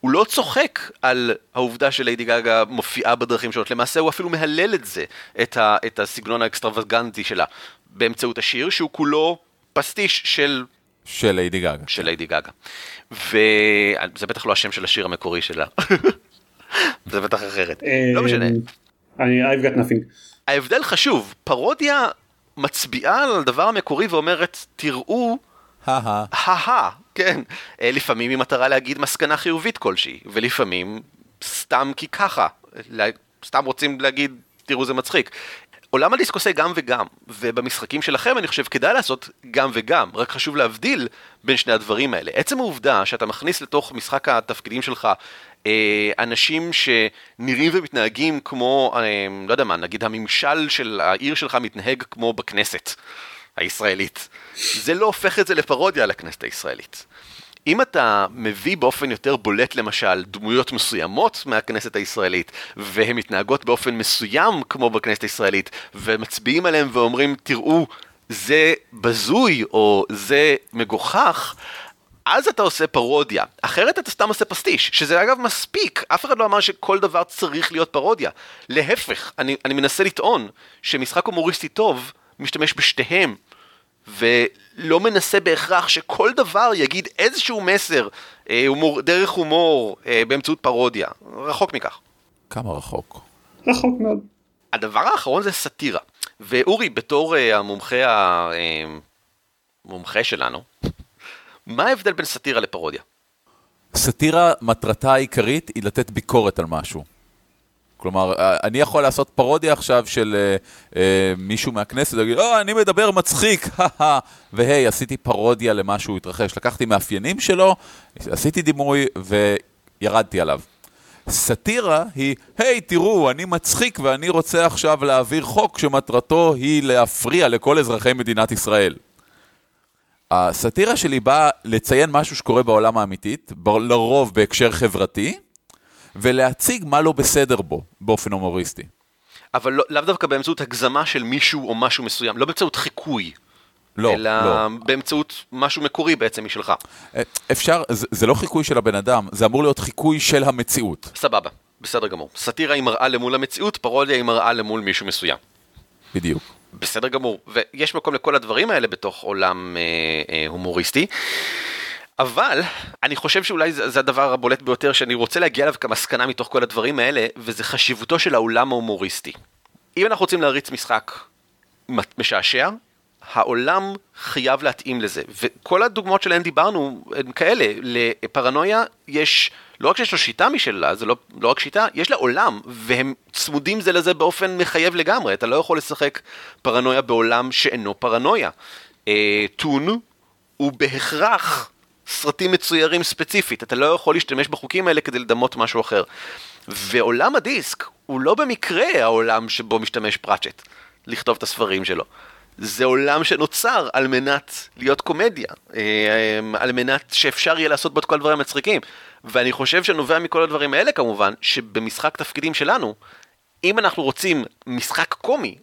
הוא לא צוחק על העובדה שליידי גאגה מופיעה בדרכים שונות, למעשה הוא אפילו מהלל את זה, את, ה, את הסגנון האקסטרווגנטי שלה, באמצעות השיר, שהוא כולו פסטיש של,
של ליידי גאגה.
של ליידי גאגה. וזה בטח לא השם של השיר המקורי שלה. <laughs> זה בטח אחרת. לא משנה.
אה, אני I've got nothing.
ההבדל חשוב, פרודיה מצביעה על הדבר המקורי ואומרת, תראו
הא
הא כן. אה, לפעמים היא מטרה להגיד מסקנה חיובית כלשהי, ולפעמים סתם כי ככה. סתם רוצים להגיד, תראו זה מצחיק. עולם הדיסק עושה גם וגם, ובמשחקים שלכם אני חושב כדאי לעשות גם וגם, רק חשוב להבדיל בין שני הדברים האלה. עצם העובדה שאתה מכניס לתוך משחק התפקידים שלך אה, אנשים שנראים ומתנהגים כמו, אה, לא יודע מה, נגיד הממשל של העיר שלך מתנהג כמו בכנסת הישראלית. זה לא הופך את זה לפרודיה על הכנסת הישראלית. אם אתה מביא באופן יותר בולט למשל דמויות מסוימות מהכנסת הישראלית והן מתנהגות באופן מסוים כמו בכנסת הישראלית ומצביעים עליהם ואומרים תראו זה בזוי או זה מגוחך אז אתה עושה פרודיה, אחרת אתה סתם עושה פסטיש, שזה אגב מספיק, אף אחד לא אמר שכל דבר צריך להיות פרודיה. להפך, אני, אני מנסה לטעון שמשחק הומוריסטי טוב משתמש בשתיהם, ולא מנסה בהכרח שכל דבר יגיד איזשהו מסר אה, הומור, דרך הומור אה, באמצעות פרודיה, רחוק מכך.
כמה רחוק.
רחוק מאוד.
הדבר האחרון זה סאטירה, ואורי בתור אה, המומחה, ה- אה, שלנו, מה ההבדל בין סאטירה לפרודיה?
סאטירה, מטרתה העיקרית היא לתת ביקורת על משהו. כלומר, אה, אני יכול לעשות פרודיה עכשיו של אה, אה, מישהו מהכנסת, להגיד, אה, אני מדבר מצחיק, <laughs> והי, עשיתי פרודיה למשהו התרחש. לקחתי מאפיינים שלו, עשיתי דימוי וירדתי עליו. סאטירה היא, היי, תראו, אני מצחיק ואני רוצה עכשיו להעביר חוק שמטרתו היא להפריע לכל אזרחי מדינת ישראל. הסאטירה שלי באה לציין משהו שקורה בעולם האמיתית, לרוב בהקשר חברתי, ולהציג מה לא בסדר בו, באופן הומוריסטי.
אבל לא, לאו דווקא באמצעות הגזמה של מישהו או משהו מסוים, לא באמצעות חיקוי,
לא,
אלא
לא.
באמצעות משהו מקורי בעצם משלך.
אה, אפשר, זה, זה לא חיקוי של הבן אדם, זה אמור להיות חיקוי של המציאות.
סבבה, בסדר גמור. סאטירה היא מראה למול המציאות, פרודיה היא מראה למול מישהו מסוים.
בדיוק.
בסדר גמור, ויש מקום לכל הדברים האלה בתוך עולם אה, אה, הומוריסטי. אבל אני חושב שאולי זה, זה הדבר הבולט ביותר שאני רוצה להגיע אליו כמסקנה מתוך כל הדברים האלה, וזה חשיבותו של העולם ההומוריסטי. אם אנחנו רוצים להריץ משחק משעשע, העולם חייב להתאים לזה, וכל הדוגמאות שלהן דיברנו הן כאלה, לפרנויה יש, לא רק שיש לו שיטה משלה, זה לא, לא רק שיטה, יש לה עולם, והם צמודים זה לזה באופן מחייב לגמרי, אתה לא יכול לשחק פרנויה בעולם שאינו פרנויה. אה, טון הוא בהכרח סרטים מצוירים ספציפית, אתה לא יכול להשתמש בחוקים האלה כדי לדמות משהו אחר. ועולם הדיסק הוא לא במקרה העולם שבו משתמש פראצ'ט לכתוב את הספרים שלו. זה עולם שנוצר על מנת להיות קומדיה, אה, על מנת שאפשר יהיה לעשות בו את כל הדברים המצחיקים. ואני חושב שנובע מכל הדברים האלה כמובן, שבמשחק תפקידים שלנו, אם אנחנו רוצים משחק קומי,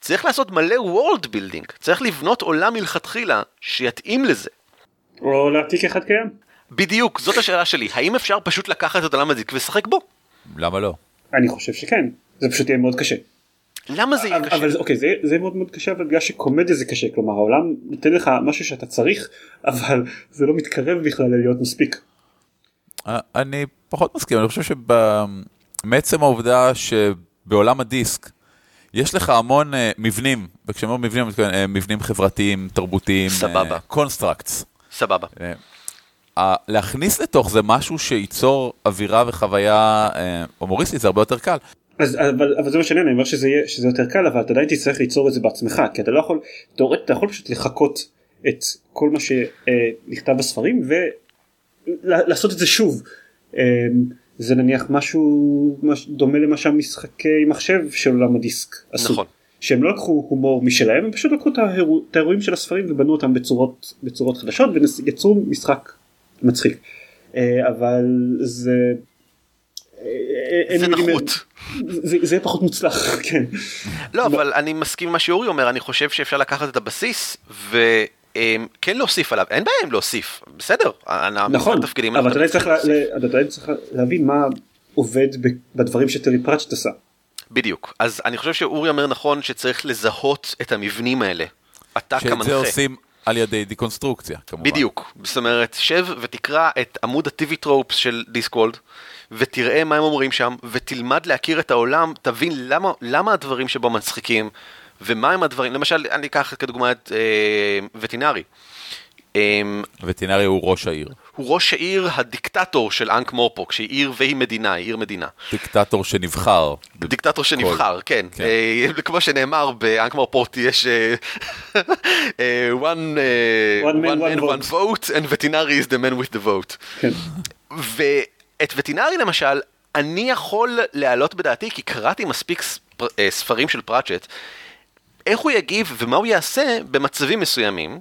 צריך לעשות מלא world building, צריך לבנות עולם מלכתחילה שיתאים לזה.
או להעתיק אחד קיים.
בדיוק, זאת השאלה שלי, האם אפשר פשוט לקחת את עולם הדיסק ולשחק בו?
למה לא?
אני חושב שכן, זה פשוט יהיה מאוד קשה.
למה זה יהיה
אבל,
קשה?
אבל אוקיי זה, זה מאוד מאוד קשה אבל בגלל שקומדיה זה קשה כלומר העולם נותן לך משהו שאתה צריך <laughs> אבל זה לא מתקרב בכלל להיות מספיק.
אה, אני פחות מסכים, אני חושב שמעצם העובדה שבעולם הדיסק יש לך המון אה, מבנים, וכשאני אומר מבנים, אני מתכוון אה, מבנים חברתיים, תרבותיים,
סבבה.
constructs.
סבבה.
אה, להכניס לתוך זה משהו שייצור אווירה וחוויה אה, הומוריסטית זה הרבה יותר קל.
אז אבל, אבל זה מה שאני אומר, שזה, יהיה, שזה יותר קל אבל אתה עדיין תצטרך ליצור את זה בעצמך כי אתה לא יכול, תאורטית אתה יכול פשוט לחקות את כל מה שנכתב בספרים ולעשות את זה שוב. אמ, זה נניח משהו מש, דומה למה שהמשחקי מחשב של עולם הדיסק עשו.
נכון.
שהם לא לקחו הומור משלהם הם פשוט לקחו את האירוע- את האירועים של הספרים ובנו אותם בצורות בצורות חדשות ויצרו משחק מצחיק. אה, אבל זה. אה, אין
זה נחות.
זה זה פחות מוצלח <laughs> כן.
לא, אבל אני מסכים עם מה שאורי אומר, אני חושב שאפשר לקחת את הבסיס וכן להוסיף עליו, אין בעיה עם להוסיף, בסדר.
נכון אבל אתה צריך להבין מה עובד בדברים שטרי פראצ'ט עשה.
בדיוק. אז אני חושב שאורי אומר נכון שצריך לזהות את המבנים האלה. אתה
שאת
כמנחה.
זה עושים על ידי דיקונסטרוקציה, כמובן.
בדיוק. זאת אומרת, שב ותקרא את עמוד ה TV Tropes של Discworld, ותראה מה הם אומרים שם, ותלמד להכיר את העולם, תבין למה, למה הדברים שבו מצחיקים, ומה הם הדברים, למשל, אני אקח כדוגמה את אה, וטינרי. אה,
וטינרי הוא ראש העיר.
הוא ראש העיר הדיקטטור של אנק מורפוק, שהיא עיר והיא מדינה, היא עיר מדינה.
דיקטטור שנבחר.
דיקטטור שנבחר, כן.
כן.
אה, כמו שנאמר באנק מורפוק יש אה, אה, one
One man,
one
one
man, one vote, and veterinary is the man with the vote.
כן.
ואת וטינרי למשל, אני יכול להעלות בדעתי, כי קראתי מספיק ספר, ספרים של פראצ'ט, איך הוא יגיב ומה הוא יעשה במצבים מסוימים,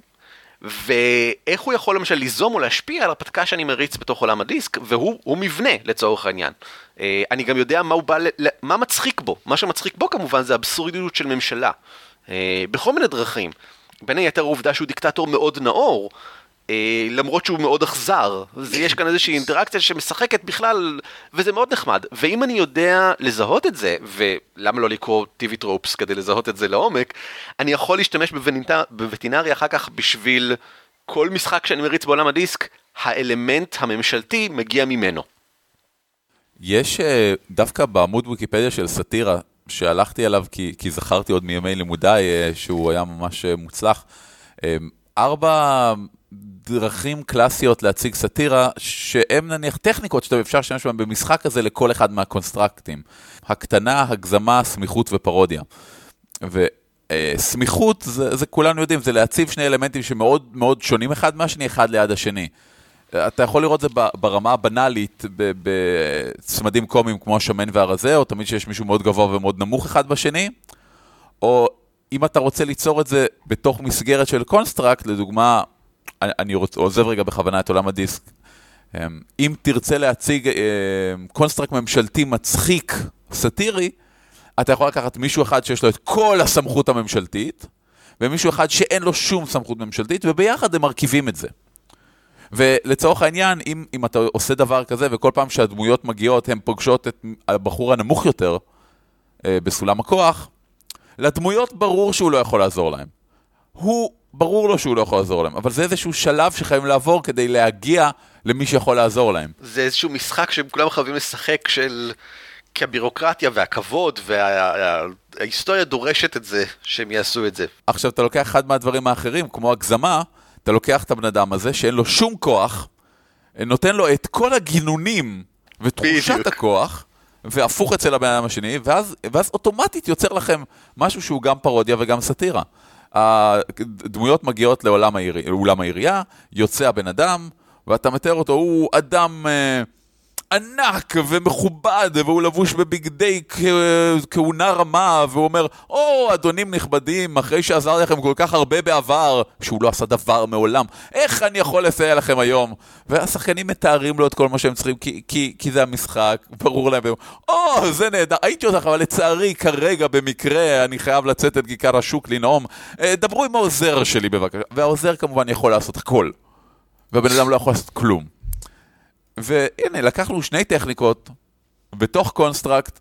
ואיך הוא יכול למשל ליזום או להשפיע על הרפתקה שאני מריץ בתוך עולם הדיסק, והוא הוא מבנה לצורך העניין. אה, אני גם יודע מה הוא בא, מה מצחיק בו, מה שמצחיק בו כמובן זה אבסורדיות של ממשלה, אה, בכל מיני דרכים. בין היתר העובדה שהוא דיקטטור מאוד נאור, למרות שהוא מאוד אכזר, יש כאן איזושהי אינטראקציה שמשחקת בכלל, וזה מאוד נחמד. ואם אני יודע לזהות את זה, ולמה לא לקרוא TV טרופס כדי לזהות את זה לעומק, אני יכול להשתמש בווטינר- בווטינרי אחר כך בשביל כל משחק שאני מריץ בעולם הדיסק, האלמנט הממשלתי מגיע ממנו.
יש אה, דווקא בעמוד ויקיפדיה של סאטירה, שהלכתי עליו כי, כי זכרתי עוד מימי לימודיי אה, שהוא היה ממש אה, מוצלח, אה, ארבע דרכים קלאסיות להציג סאטירה, שהם נניח טכניקות שאתה אפשר להשתמש בהן במשחק הזה לכל אחד מהקונסטרקטים. הקטנה, הגזמה, סמיכות ופרודיה. וסמיכות, זה, זה כולנו יודעים, זה להציב שני אלמנטים שמאוד מאוד שונים אחד מהשני, אחד ליד השני. אתה יכול לראות זה ברמה הבנאלית, בצמדים קומיים כמו השמן והרזה, או תמיד שיש מישהו מאוד גבוה ומאוד נמוך אחד בשני, או אם אתה רוצה ליצור את זה בתוך מסגרת של construct, לדוגמה, אני, רוצ, עוזב רגע בכוונה את עולם הדיסק, אמ, אם תרצה להציג אמ, construct ממשלתי מצחיק, סאטירי, אתה יכול לקחת מישהו אחד שיש לו את כל הסמכות הממשלתית, ומישהו אחד שאין לו שום סמכות ממשלתית, וביחד הם מרכיבים את זה. ולצורך העניין, אם, אם אתה עושה דבר כזה, וכל פעם שהדמויות מגיעות, הן פוגשות את הבחור הנמוך יותר אה, בסולם הכוח, לדמויות ברור שהוא לא יכול לעזור להם. הוא, ברור לו שהוא לא יכול לעזור להם, אבל זה איזשהו שלב שחייבים לעבור כדי להגיע למי שיכול לעזור להם.
זה איזשהו משחק שהם כולם חייבים לשחק של... כי הבירוקרטיה והכבוד וההיסטוריה וה... דורשת את זה, שהם יעשו את זה.
עכשיו, אתה לוקח אחד מהדברים האחרים, כמו הגזמה, אתה לוקח את הבן אדם הזה, שאין לו שום כוח, נותן לו את כל הגינונים ותחושת בדיוק. הכוח, והפוך אצל הבן אדם השני, ואז, ואז אוטומטית יוצר לכם משהו שהוא גם פרודיה וגם סאטירה. הדמויות מגיעות לאולם העירייה, יוצא הבן אדם, ואתה מתאר אותו, הוא אדם... ענק ומכובד, והוא לבוש בבגדי כהונה רמה, והוא אומר, או, oh, אדונים נכבדים, אחרי שעזר לכם כל כך הרבה בעבר, שהוא לא עשה דבר מעולם, איך אני יכול לסייע לכם היום? והשחקנים מתארים לו את כל מה שהם צריכים, כי, כי, כי זה המשחק, ברור להם, או, oh, זה נהדר, הייתי אותך, אבל לצערי, כרגע, במקרה, אני חייב לצאת אל כיכר השוק לנאום. אה, דברו עם העוזר שלי בבקשה. והעוזר כמובן יכול לעשות הכל. והבן אדם לא יכול לעשות כלום. והנה, לקחנו שני טכניקות בתוך construct,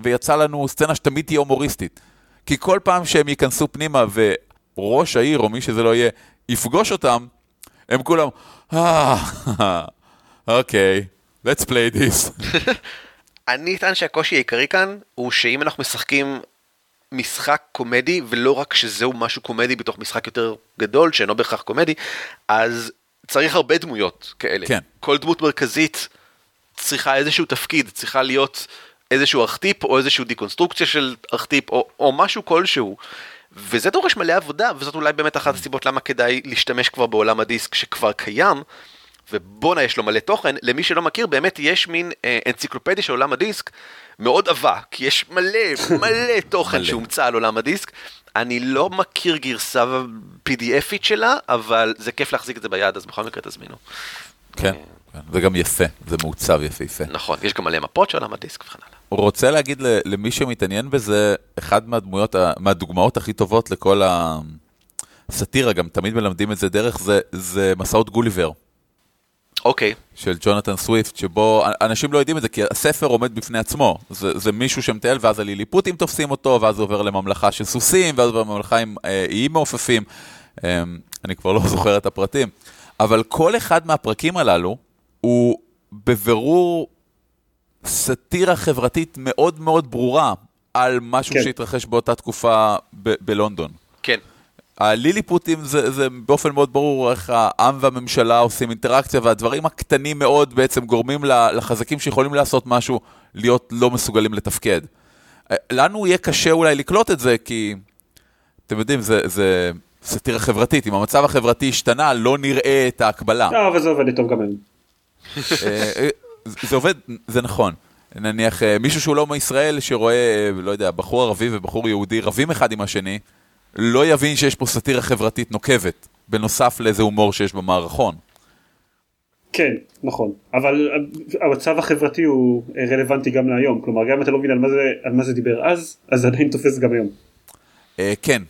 ויצא לנו סצנה שתמיד תהיה הומוריסטית. כי כל פעם שהם ייכנסו פנימה וראש העיר, או מי שזה לא יהיה, יפגוש אותם, הם כולם, אה, אוקיי, let's play this. <laughs>
אני אטען שהקושי העיקרי כאן הוא שאם אנחנו משחקים משחק קומדי, ולא רק שזהו משהו קומדי בתוך משחק יותר גדול, שאינו בהכרח קומדי, אז צריך הרבה דמויות כאלה.
כן.
כל דמות מרכזית צריכה איזשהו תפקיד, צריכה להיות איזשהו ארכטיפ או איזשהו דיקונסטרוקציה של ארכטיפ או, או משהו כלשהו. וזה דורש מלא עבודה, וזאת אולי באמת אחת הסיבות למה כדאי להשתמש כבר בעולם הדיסק שכבר קיים, ובואנה יש לו מלא תוכן, למי שלא מכיר באמת יש מין אה, אנציקלופדיה של עולם הדיסק מאוד עבה, כי יש מלא <laughs> מלא תוכן שהומצא על עולם הדיסק, אני לא מכיר גרסה PDFית שלה, אבל זה כיף להחזיק את זה ביד, אז בכל מקרה תזמינו.
כן, כן, זה גם יפה, זה מעוצב יפהפה.
נכון, יש גם מלא מפות של עולם הדיסק וכן הלאה.
רוצה להגיד למי שמתעניין בזה, אחד מהדמויות, מהדוגמאות הכי טובות לכל הסאטירה, גם תמיד מלמדים את זה דרך, זה, זה מסעות גוליבר.
אוקיי. Okay.
של ג'ונתן סוויפט, שבו אנשים לא יודעים את זה, כי הספר עומד בפני עצמו. זה, זה מישהו שמטייל, ואז הליליפוטים תופסים אותו, ואז הוא עובר לממלכה של סוסים, ואז הוא עובר לממלכה עם אה, איים מעופפים. אה, אני כבר לא <laughs> זוכר את הפרטים. אבל כל אחד מהפרקים הללו הוא בבירור סאטירה חברתית מאוד מאוד ברורה על משהו כן. שהתרחש באותה תקופה ב- בלונדון.
כן.
הליליפוטים זה, זה באופן מאוד ברור איך העם והממשלה עושים אינטראקציה והדברים הקטנים מאוד בעצם גורמים לחזקים שיכולים לעשות משהו להיות לא מסוגלים לתפקד. לנו יהיה קשה אולי לקלוט את זה כי אתם יודעים זה, זה סאטירה חברתית, אם המצב החברתי השתנה לא נראה את ההקבלה.
לא אבל זה עובד טוב גם.
אה, אה, זה עובד, זה נכון. נניח אה, מישהו שהוא לא מישראל שרואה, לא יודע, בחור ערבי ובחור יהודי רבים אחד עם השני, לא יבין שיש פה סאטירה חברתית נוקבת, בנוסף לאיזה הומור שיש במערכון.
כן, נכון, אבל המצב החברתי הוא רלוונטי גם להיום, כלומר גם אם אתה לא מבין על מה זה, על מה זה דיבר אז, אז זה עדיין תופס גם היום.
Uh, כן,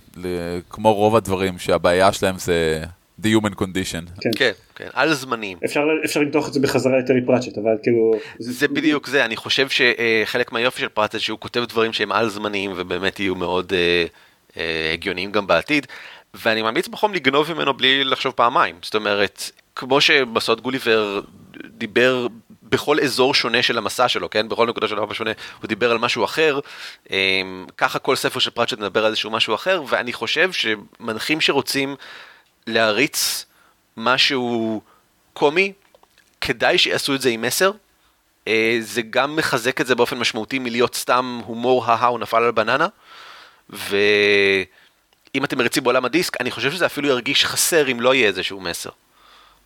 כמו רוב הדברים שהבעיה שלהם זה the human condition.
כן, כן, כן על זמנים.
אפשר, אפשר למתוח את זה בחזרה לטרי פרצ'ט, אבל כאילו...
זה, זה בדיוק זה, אני חושב שחלק מהיופי של פרצ'ט שהוא כותב דברים שהם על זמניים ובאמת יהיו מאוד... Uh, אה, הגיוניים גם בעתיד, ואני ממליץ בחום לגנוב ממנו בלי לחשוב פעמיים. זאת אומרת, כמו שבסוד גוליבר דיבר בכל אזור שונה של המסע שלו, כן? בכל נקודה של המסע שונה, הוא דיבר על משהו אחר. אה, ככה כל ספר של פרצ'ט מדבר על איזשהו משהו אחר, ואני חושב שמנחים שרוצים להריץ משהו קומי, כדאי שיעשו את זה עם מסר. אה, זה גם מחזק את זה באופן משמעותי מלהיות סתם הומור, הא הוא נפל על בננה. ואם אתם מריצים בעולם הדיסק, אני חושב שזה אפילו ירגיש חסר אם לא יהיה איזשהו מסר.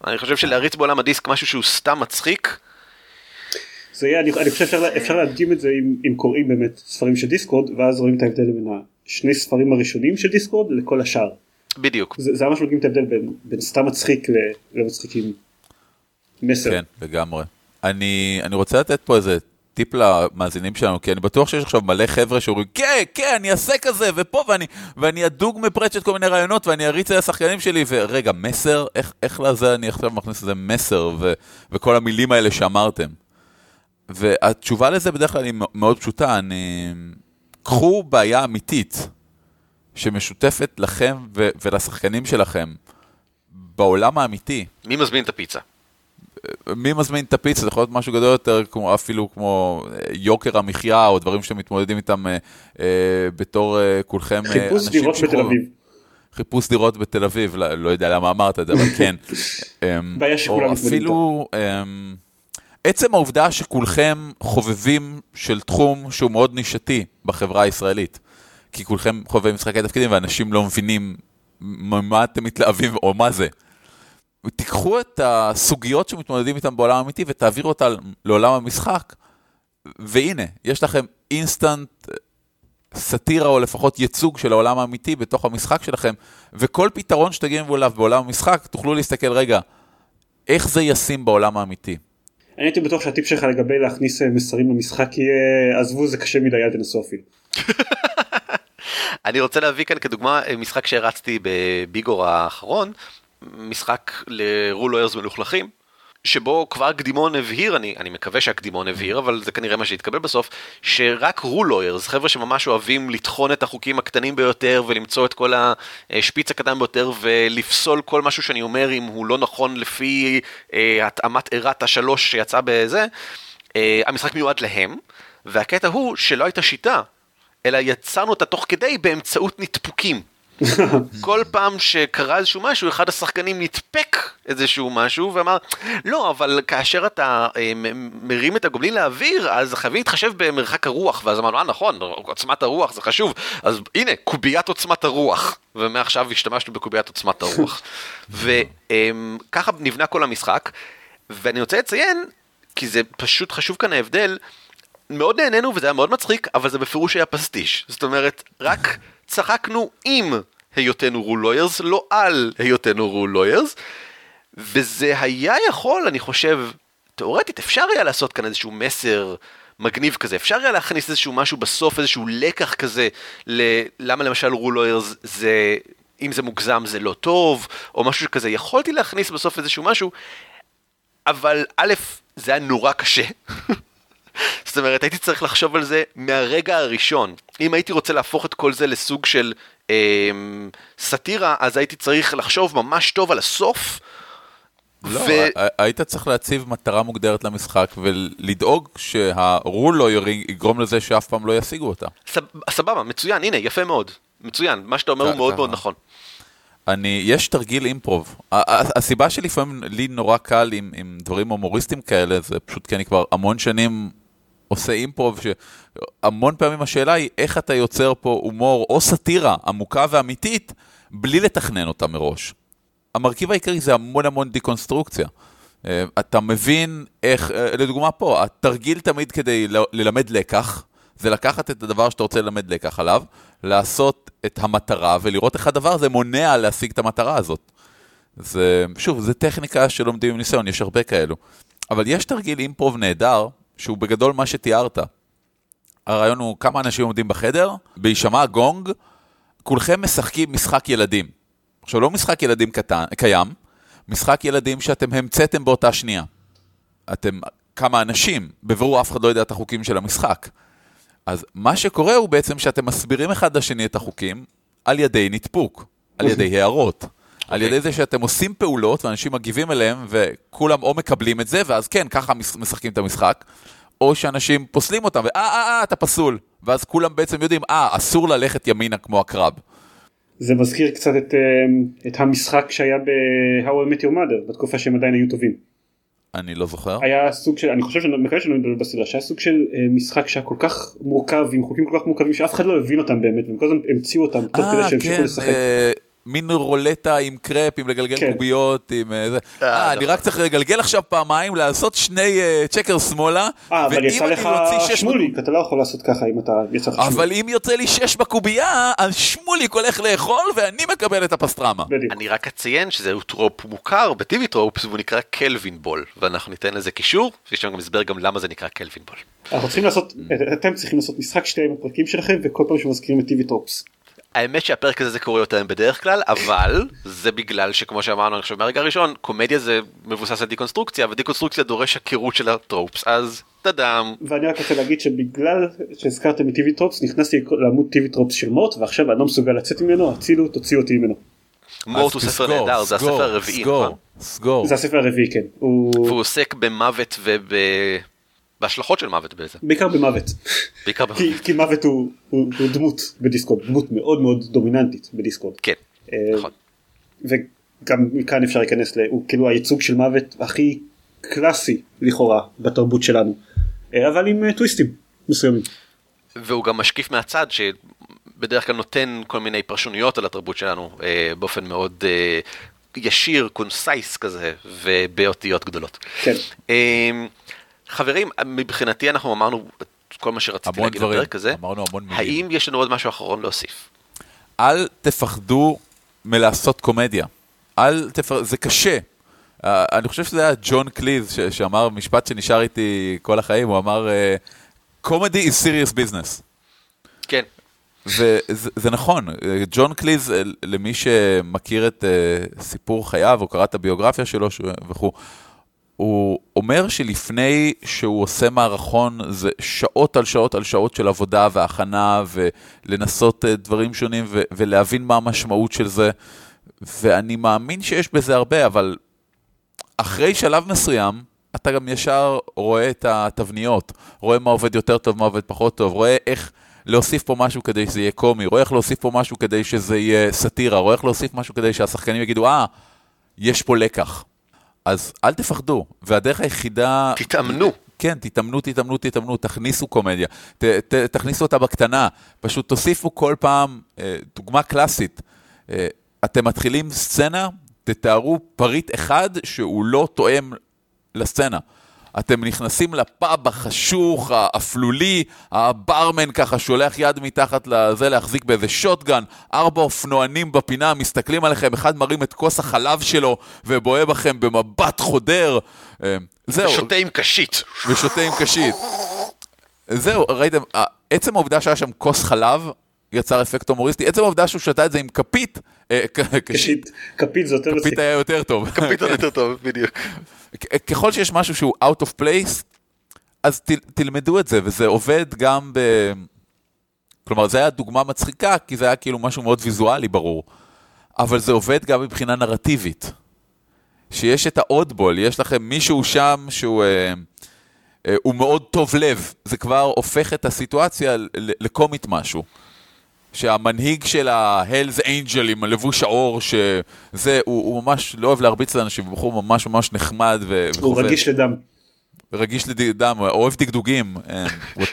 אני חושב שלהריץ בעולם הדיסק משהו שהוא סתם מצחיק.
זה יהיה, אני, אני חושב שאפשר להדגים את זה אם, אם קוראים באמת ספרים של דיסקורד, ואז רואים את ההבדל בין השני ספרים הראשונים של דיסקורד לכל השאר.
בדיוק.
זה, זה ממש מדגים את ההבדל בין, בין סתם מצחיק למצחיק עם מסר.
כן, לגמרי. אני, אני רוצה לתת פה איזה טיפ למאזינים שלנו, כי אני בטוח שיש עכשיו מלא חבר'ה שאומרים, כן, כן, אני אעשה כזה, ופה, ואני, ואני אדוג מפרצ'ט כל מיני רעיונות, ואני אריץ על השחקנים שלי, ורגע, מסר, איך, איך לזה אני עכשיו מכניס לזה מסר, ו, וכל המילים האלה שאמרתם. והתשובה לזה בדרך כלל היא מאוד פשוטה, אני... קחו בעיה אמיתית, שמשותפת לכם ו- ולשחקנים שלכם, בעולם האמיתי.
מי מזמין את הפיצה?
מי מזמין את הפיצה, זה יכול להיות משהו גדול יותר, כמו, אפילו כמו אה, יוקר המחיה, או דברים שאתם מתמודדים איתם אה, אה, בתור אה, כולכם
אה, חיפוש דירות בתל אביב.
חיפוש דירות בתל אביב, לא, לא יודע למה אמרת את זה, אבל כן. <laughs>
אמ, בעיה שכולם מתמודדים
אפילו... אמ, עצם העובדה שכולכם חובבים של תחום שהוא מאוד נישתי בחברה הישראלית. כי כולכם חובבים משחקי תפקידים ואנשים לא מבינים מה אתם מתלהבים או מה זה. תיקחו את הסוגיות שמתמודדים איתן בעולם האמיתי ותעבירו אותן לעולם המשחק, והנה, יש לכם אינסטנט סאטירה או לפחות ייצוג של העולם האמיתי בתוך המשחק שלכם, וכל פתרון שתגיעו אליו בעולם המשחק, תוכלו להסתכל, רגע, איך זה ישים בעולם האמיתי.
אני הייתי בטוח שהטיפ שלך לגבי להכניס אה, מסרים למשחק יהיה עזבו זה קשה מדי אל תנסו אפילו. <laughs>
אני רוצה להביא כאן כדוגמה אה, משחק שהרצתי בביגור האחרון, משחק לרולוירס מלוכלכים, שבו כבר קדימון הבהיר, אני, אני מקווה שהקדימון הבהיר, אבל זה כנראה מה שהתקבל בסוף, שרק רולוירס, חבר'ה שממש אוהבים לטחון את החוקים הקטנים ביותר ולמצוא את כל השפיץ הקטן ביותר ולפסול כל משהו שאני אומר אם הוא לא נכון לפי אה, התאמת עירת השלוש שיצא בזה, אה, המשחק מיועד להם, והקטע הוא שלא הייתה שיטה, אלא יצרנו אותה תוך כדי באמצעות נתפוקים. <laughs> כל פעם שקרה איזשהו משהו, אחד השחקנים נתפק איזשהו משהו ואמר, לא, אבל כאשר אתה אה, מרים את הגובלין לאוויר, אז חייבים להתחשב במרחק הרוח. ואז אמרנו, אה, נכון, עוצמת הרוח זה חשוב. אז הנה, קוביית עוצמת הרוח. ומעכשיו השתמשנו בקוביית עוצמת הרוח. <laughs> וככה נבנה כל המשחק. ואני רוצה לציין, כי זה פשוט חשוב כאן ההבדל, מאוד נהנינו וזה היה מאוד מצחיק, אבל זה בפירוש היה פסטיש. זאת אומרת, רק צחקנו עם היותנו רול לוירס, לא על היותנו רול לוירס, וזה היה יכול, אני חושב, תאורטית, אפשר היה לעשות כאן איזשהו מסר מגניב כזה, אפשר היה להכניס איזשהו משהו בסוף, איזשהו לקח כזה, למה למשל רול לוירס זה, אם זה מוגזם זה לא טוב, או משהו כזה, יכולתי להכניס בסוף איזשהו משהו, אבל א', זה היה נורא קשה. <laughs> זאת אומרת, הייתי צריך לחשוב על זה מהרגע הראשון. אם הייתי רוצה להפוך את כל זה לסוג של אה, סאטירה, אז הייתי צריך לחשוב ממש טוב על הסוף.
לא, ו... היית צריך להציב מטרה מוגדרת למשחק ולדאוג שהרול לא יגרום לזה שאף פעם לא ישיגו אותה.
סב... סבבה, מצוין, הנה, יפה מאוד. מצוין, מה שאתה אומר הוא מאוד מאוד נכון.
אני, יש תרגיל אימפרוב. הסיבה שלפעמים לי נורא קל עם, עם דברים הומוריסטיים כאלה, זה פשוט כי אני כבר המון שנים עושה אימפרוב, שהמון פעמים השאלה היא איך אתה יוצר פה הומור או סאטירה עמוקה ואמיתית, בלי לתכנן אותה מראש. המרכיב העיקרי זה המון המון דיקונסטרוקציה. אה, אתה מבין איך, אה, לדוגמה פה, התרגיל תמיד כדי ללמד לקח, זה לקחת את הדבר שאתה רוצה ללמד לקח עליו, לעשות את המטרה ולראות איך הדבר הזה מונע להשיג את המטרה הזאת. זה, שוב, זה טכניקה שלומדים עם ניסיון, יש הרבה כאלו. אבל יש תרגיל אימפרוב נהדר, שהוא בגדול מה שתיארת. הרעיון הוא כמה אנשים עומדים בחדר, בהישמע גונג, כולכם משחקים משחק ילדים. עכשיו, לא משחק ילדים קטן, קיים, משחק ילדים שאתם המצאתם באותה שנייה. אתם כמה אנשים, בבירור אף אחד לא יודע את החוקים של המשחק. אז מה שקורה הוא בעצם שאתם מסבירים אחד לשני את החוקים על ידי נתפוק, על ידי הערות. Okay. על אוקיי. ידי זה שאתם עושים פעולות ואנשים מגיבים אליהם וכולם או מקבלים את זה, ואז כן, ככה משחקים את המשחק, או שאנשים פוסלים אותם, ואה, אה, אה, אתה פסול. ואז כולם בעצם יודעים, אה, אסור ללכת ימינה כמו הקרב.
זה מזכיר קצת את, אה, את המשחק שהיה ב-How I Met Your Mother, בתקופה שהם עדיין היו טובים.
אני לא זוכר.
היה סוג של, אני חושב שאני מקווה שאני מדבר בסדרה, שהיה סוג של אה, משחק שהיה כל כך מורכב, עם חוקים כל כך מורכבים, שאף אחד לא הבין אותם באמת, והם כל הזמן המציאו אותם תוך כדי שהם המשיכו לשחק.
מין רולטה עם קרפ, עם לגלגל
כן.
קוביות, עם אה, זה.
אה,
אה, אני
נכון.
רק צריך לגלגל עכשיו פעמיים, לעשות שני אה, צ'קר שמאלה,
אה, אבל יצא לך שמוליק, אתה לא יכול לעשות ככה אם אתה יצא לך שמוליק.
אבל אם יוצא לי שש בקובייה, אז שמוליק הולך לאכול ואני מקבל את הפסטרמה.
אני רק אציין שזהו trope מוכר ב TV Tropes והוא נקרא Calvinball ואנחנו ניתן לזה קישור ויש שם גם הסבר גם למה זה נקרא Calvinball.
אנחנו צריכים לעשות, אתם צריכים לעשות משחק שתייה בפרקים שלכם וכל פעם שמזכירים את TV Tropes.
האמת שהפרק הזה זה קורה יותר בדרך כלל אבל זה בגלל שכמו שאמרנו אני חושב מהרגע הראשון קומדיה זה מבוסס על דיקונסטרוקציה ודיקונסטרוקציה דורש היכרות של ה tropes אז טאדאם
ואני רק רוצה להגיד שבגלל שהזכרתם את TV Tropes נכנסתי לעמוד TV Tropes של מורט ועכשיו אני לא מסוגל לצאת ממנו הצילו תוציאו אותי ממנו.
מורט הוא ספר נהדר זה
סגור,
הספר הרביעי
סגור,
נכון?
סגור.
זה הספר הרביעי כן. הוא
והוא עוסק במוות ובהשלכות של מוות בעצם
בעיקר במוות.
בעיקר
כי,
במוות
כי מוות הוא, הוא, הוא דמות ב Discworld דמות מאוד מאוד דומיננטית ב Discworld.
כן
אה,
נכון.
וגם מכאן אפשר להיכנס ל... הוא כאילו הייצוג של מוות הכי קלאסי לכאורה בתרבות שלנו. אה, אבל עם אה, טוויסטים מסוימים.
והוא גם משקיף מהצד שבדרך כלל נותן כל מיני פרשנויות על התרבות שלנו באופן מאוד ישיר, concise כזה, ובאותיות גדולות.
כן.
אה, חברים, מבחינתי אנחנו אמרנו כל מה שרציתי להגיד
דברים,
בפרק הזה.
אמרנו המון מילים.
האם יש לנו עוד משהו אחרון להוסיף?
אל תפחדו מלעשות קומדיה. אל תפחדו, זה קשה. Uh, אני חושב שזה היה ג'ון קליז ש- שאמר משפט שנשאר איתי כל החיים, הוא אמר, קומדי is serious business.
כן.
וזה זה נכון, אה, ג'ון קליז, אה, למי שמכיר את uh, סיפור חייו, או קרא את הביוגרפיה שלו וכו', הוא אומר שלפני שהוא עושה מערכון, זה שעות על שעות על שעות של עבודה והכנה, ולנסות uh, דברים שונים, ו- ולהבין מה המשמעות של זה, ואני מאמין שיש בזה הרבה, אבל אחרי שלב מסוים, אתה גם ישר רואה את התבניות, רואה מה עובד יותר טוב, מה עובד פחות טוב, רואה איך להוסיף פה משהו כדי שזה יהיה קומי, רואה איך להוסיף פה משהו כדי שזה יהיה סאטירה, רואה איך להוסיף משהו כדי שהשחקנים יגידו, אה, יש פה לקח. אז אל תפחדו, והדרך היחידה...
תתאמנו.
כן, תתאמנו, תתאמנו, תתאמנו, תכניסו קומדיה, ת, ת, תכניסו אותה בקטנה, פשוט תוסיפו כל פעם, אה, דוגמה קלאסית, אה, אתם מתחילים סצנה, תתארו פריט אחד שהוא לא תואם לסצנה. אתם נכנסים לפאב החשוך, האפלולי, הברמן ככה שולח יד מתחת לזה להחזיק באיזה שוטגן, ארבע אופנוענים בפינה מסתכלים עליכם, אחד מרים את כוס החלב שלו ובוהה בכם במבט חודר. אה, זהו.
שותה עם קשית.
ושותה עם קשית. זהו, ראיתם, עצם העובדה שהיה שם כוס חלב יצר אפקט הומוריסטי, עצם העובדה שהוא שתה את זה עם כפית, אה, קשית,
קשית. כפית זה יותר מצחיק.
כפית היה יותר טוב.
פתאום יותר טוב, בדיוק.
ככל שיש משהו שהוא out of place, אז תלמדו את זה, וזה עובד גם ב... כלומר, זו הייתה דוגמה מצחיקה, כי זה היה כאילו משהו מאוד ויזואלי, ברור. אבל זה עובד גם מבחינה נרטיבית. שיש את האודבול, יש לכם מישהו שם שהוא אה, אה, הוא מאוד טוב לב, זה כבר הופך את הסיטואציה לקומית משהו. שהמנהיג של ה-Hells Angel עם הלבוש העור, שזה, הוא, הוא ממש לא אוהב להרביץ לאנשים, הוא בחור ממש ממש נחמד ו-
הוא
וחובב.
רגיש לדם.
רגיש לדם, אוהב דגדוגים, אה.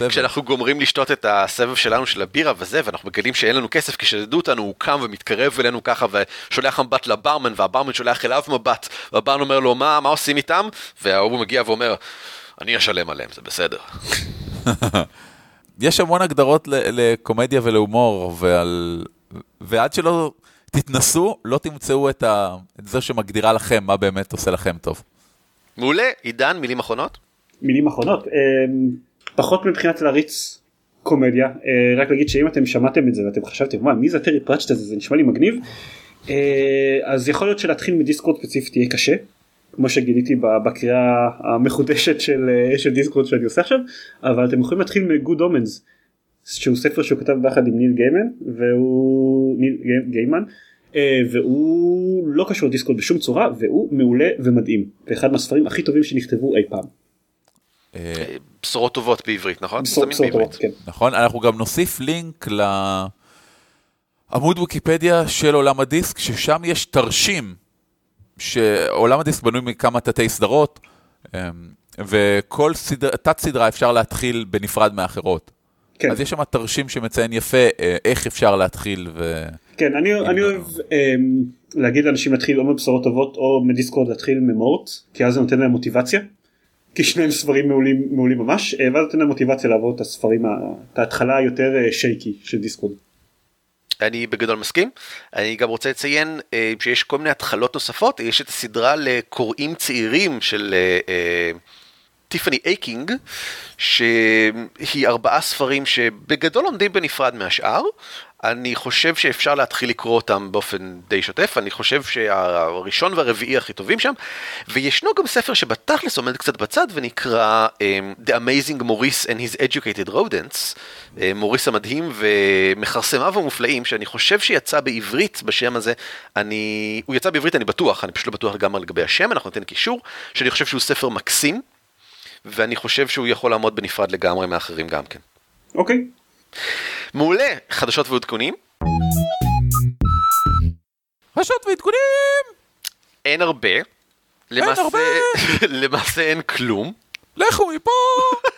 כשאנחנו גומרים לשתות את הסבב שלנו של הבירה וזה, ואנחנו מגלים שאין לנו כסף, כששדדו אותנו, הוא קם ומתקרב אלינו ככה, ושולח מבט לברמן, והברמן שולח אליו מבט, והברמן אומר לו, מה, מה עושים איתם? וההוא מגיע ואומר, אני אשלם עליהם, זה בסדר. <laughs>
יש המון הגדרות ל- לקומדיה ולהומור, ועל... ועד שלא תתנסו, לא תמצאו את, ה... את זה שמגדירה לכם מה באמת עושה לכם טוב.
מעולה, עידן, מילים אחרונות?
מילים אחרונות. אה, פחות מבחינת להריץ קומדיה. אה, רק להגיד שאם אתם שמעתם את זה ואתם חשבתם מה מי זה טרי פרצ'ט הזה זה נשמע לי מגניב. אה, אז יכול להיות שלהתחיל מדיסקורד ספציפית יהיה קשה. כמו שגיליתי בקריאה המחודשת של, אה, של דיסקורד שאני עושה עכשיו אבל אתם יכולים להתחיל מגוד אומנס שהוא ספר שהוא כתב ביחד עם ניל גיימן והוא ניל גי- גיימן אה, והוא לא קשור לדיסקורד בשום צורה והוא מעולה ומדהים ואחד מהספרים הכי טובים שנכתבו אי פעם.
אה,
בשורות טובות בעברית, נכון?
בשורות. טובות, כן.
נכון? אנחנו גם נוסיף לינק לעמוד ויקיפדיה של עולם הדיסק, ששם יש תרשים, שעולם הדיסק בנוי מכמה תתי סדרות, אמ, וכל סדר, תת סדרה אפשר להתחיל בנפרד מאחרות.
כן.
אז יש שם תרשים שמציין יפה אה, איך אפשר להתחיל ו...
כן, אני, אני
לא-
אוהב אמ, להגיד לאנשים להתחיל או מבשורות טובות או מדיסקורד להתחיל ממורט, כי אז זה נותן להם מוטיבציה. כי שניהם ספרים מעולים, מעולים ממש, אה, ואז נותן להם מוטיבציה לעבור את הספרים, את ההתחלה היותר אה, שייקי של דיסקורד.
אני בגדול מסכים. אני גם רוצה לציין אה, שיש כל מיני התחלות נוספות, יש את הסדרה לקוראים צעירים של אה, אה, טיפאני אייקינג, שהיא ארבעה ספרים שבגדול עומדים בנפרד מהשאר. אני חושב שאפשר להתחיל לקרוא אותם באופן די שוטף, אני חושב שהראשון והרביעי הכי טובים שם, וישנו גם ספר שבתכלס עומד קצת בצד ונקרא um, The Amazing Maurice and His Educated Rodents, uh, מוריס המדהים ומכרסמיו המופלאים, שאני חושב שיצא בעברית בשם הזה, אני, הוא יצא בעברית אני בטוח, אני פשוט לא בטוח לגמרי לגבי השם, אנחנו ניתן קישור, שאני חושב שהוא ספר מקסים, ואני חושב שהוא יכול לעמוד בנפרד לגמרי מאחרים גם כן.
אוקיי,
מעולה, חדשות ועדכונים.
פשוט ועדכונים!
אין הרבה. למעשה,
הרבה. <laughs>
למעשה אין כלום.
לכו מפה!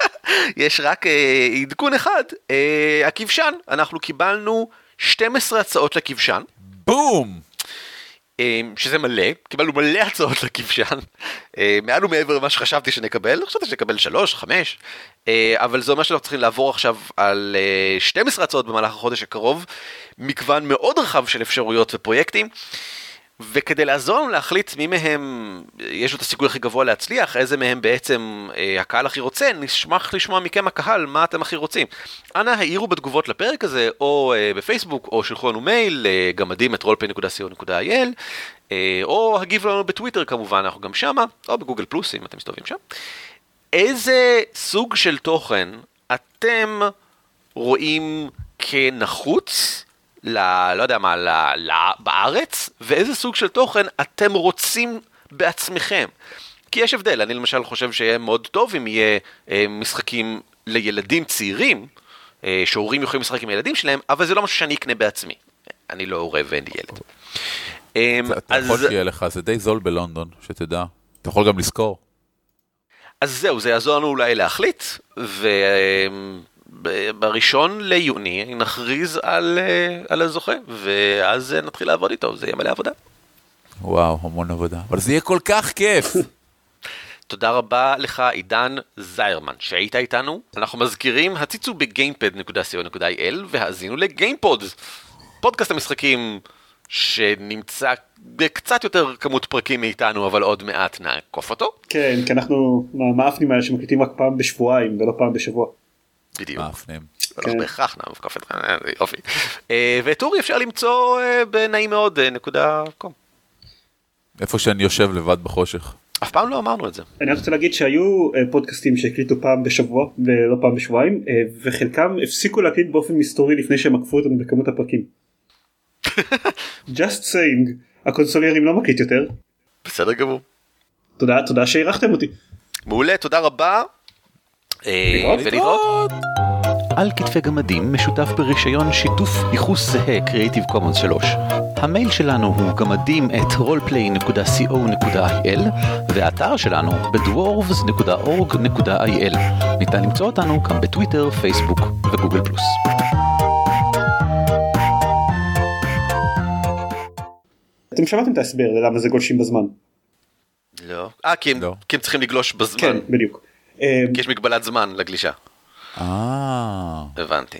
<laughs>
יש רק אה, עדכון אחד, אה, הכבשן. אנחנו קיבלנו 12 הצעות לכבשן,
בום!
אה, שזה מלא, קיבלנו מלא הצעות לכבשן, אה, מעל ומעבר למה שחשבתי שנקבל, חשבתי שנקבל 3, 5, אה, אבל זה אומר שאנחנו צריכים לעבור עכשיו על אה, 12 הצעות במהלך החודש הקרוב, מגוון מאוד רחב של אפשרויות ופרויקטים. וכדי לעזור לנו להחליט מי מהם יש לו את הסיכוי הכי גבוה להצליח, איזה מהם בעצם אה, הקהל הכי רוצה, נשמח לשמוע מכם הקהל מה אתם הכי רוצים. אנא העירו בתגובות לפרק הזה, או אה, בפייסבוק, או שלחו לנו מייל, אה, גמדים את rollplay.co.il, אה, או הגיבו לנו בטוויטר כמובן, אנחנו גם שמה, או בגוגל פלוס אם אתם מסתובבים שם. איזה סוג של תוכן אתם רואים כנחוץ, ל, לא יודע מה, ל, ל, בארץ, ואיזה סוג של תוכן אתם רוצים בעצמכם. כי יש הבדל, אני למשל חושב שיהיה מאוד טוב אם יהיה אה, משחקים לילדים צעירים, אה, שהורים יכולים לשחק עם הילדים שלהם, אבל זה לא משהו שאני אקנה בעצמי. אני לא הורה ואין לי ילד.
אתה יכול שיהיה לך, זה די זול בלונדון, שתדע. אתה יכול גם לשכור.
אז זהו, זה יעזור לנו אולי להחליט, ובראשון ליוני נכריז על, אה, על הזוכה, ואז אה, נתחיל לעבוד איתו, זה יהיה מלא עבודה.
וואו, המון עבודה. אבל זה יהיה כל כך כיף!
תודה רבה לך עידן זיירמן שהיית איתנו. אנחנו מזכירים, הציצו בגיימפד.co.il והאזינו לגיימפוד, פודקאסט המשחקים שנמצא בקצת יותר כמות פרקים מאיתנו, אבל עוד מעט נעקוף אותו.
כן, כי אנחנו מהמאפנים האלה שמקליטים רק פעם בשבועיים ולא פעם בשבוע.
בדיוק.
מאפנים.
ולא
כן.
בהכרח נעקוף את זה, יופי. אה, ואת אורי אפשר למצוא אה, בנעים מאוד אה, נקודה קום.
איפה שאני יושב לבד בחושך.
אף פעם לא אמרנו את זה.
אני רוצה להגיד שהיו אה, פודקאסטים שהקליטו פעם בשבוע ולא פעם בשבועיים אה, וחלקם הפסיקו להקליט באופן מסתורי לפני שהם עקפו אותנו בכמות הפרקים. just saying הקונסוליירים לא מקליט יותר
בסדר גמור.
תודה תודה שאירחתם אותי.
מעולה, תודה רבה. אה. ולהתראות. על כתפי גמדים משותף ברישיון שיתוף ייחוס זהה Creative Commons 3. המייל שלנו הוא גמדים את roleplay.co.il והאתר שלנו בדוורבס.org.il. ניתן למצוא אותנו גם בטוויטר, פייסבוק וגוגל פלוס.
אתם שמעתם את ההסבר ללמה זה גולשים בזמן.
לא. אה, כי
לא.
כי הם צריכים לגלוש בזמן.
כן בדיוק. אה,
כי יש מגבלת זמן לגלישה.
אה...
הבנתי.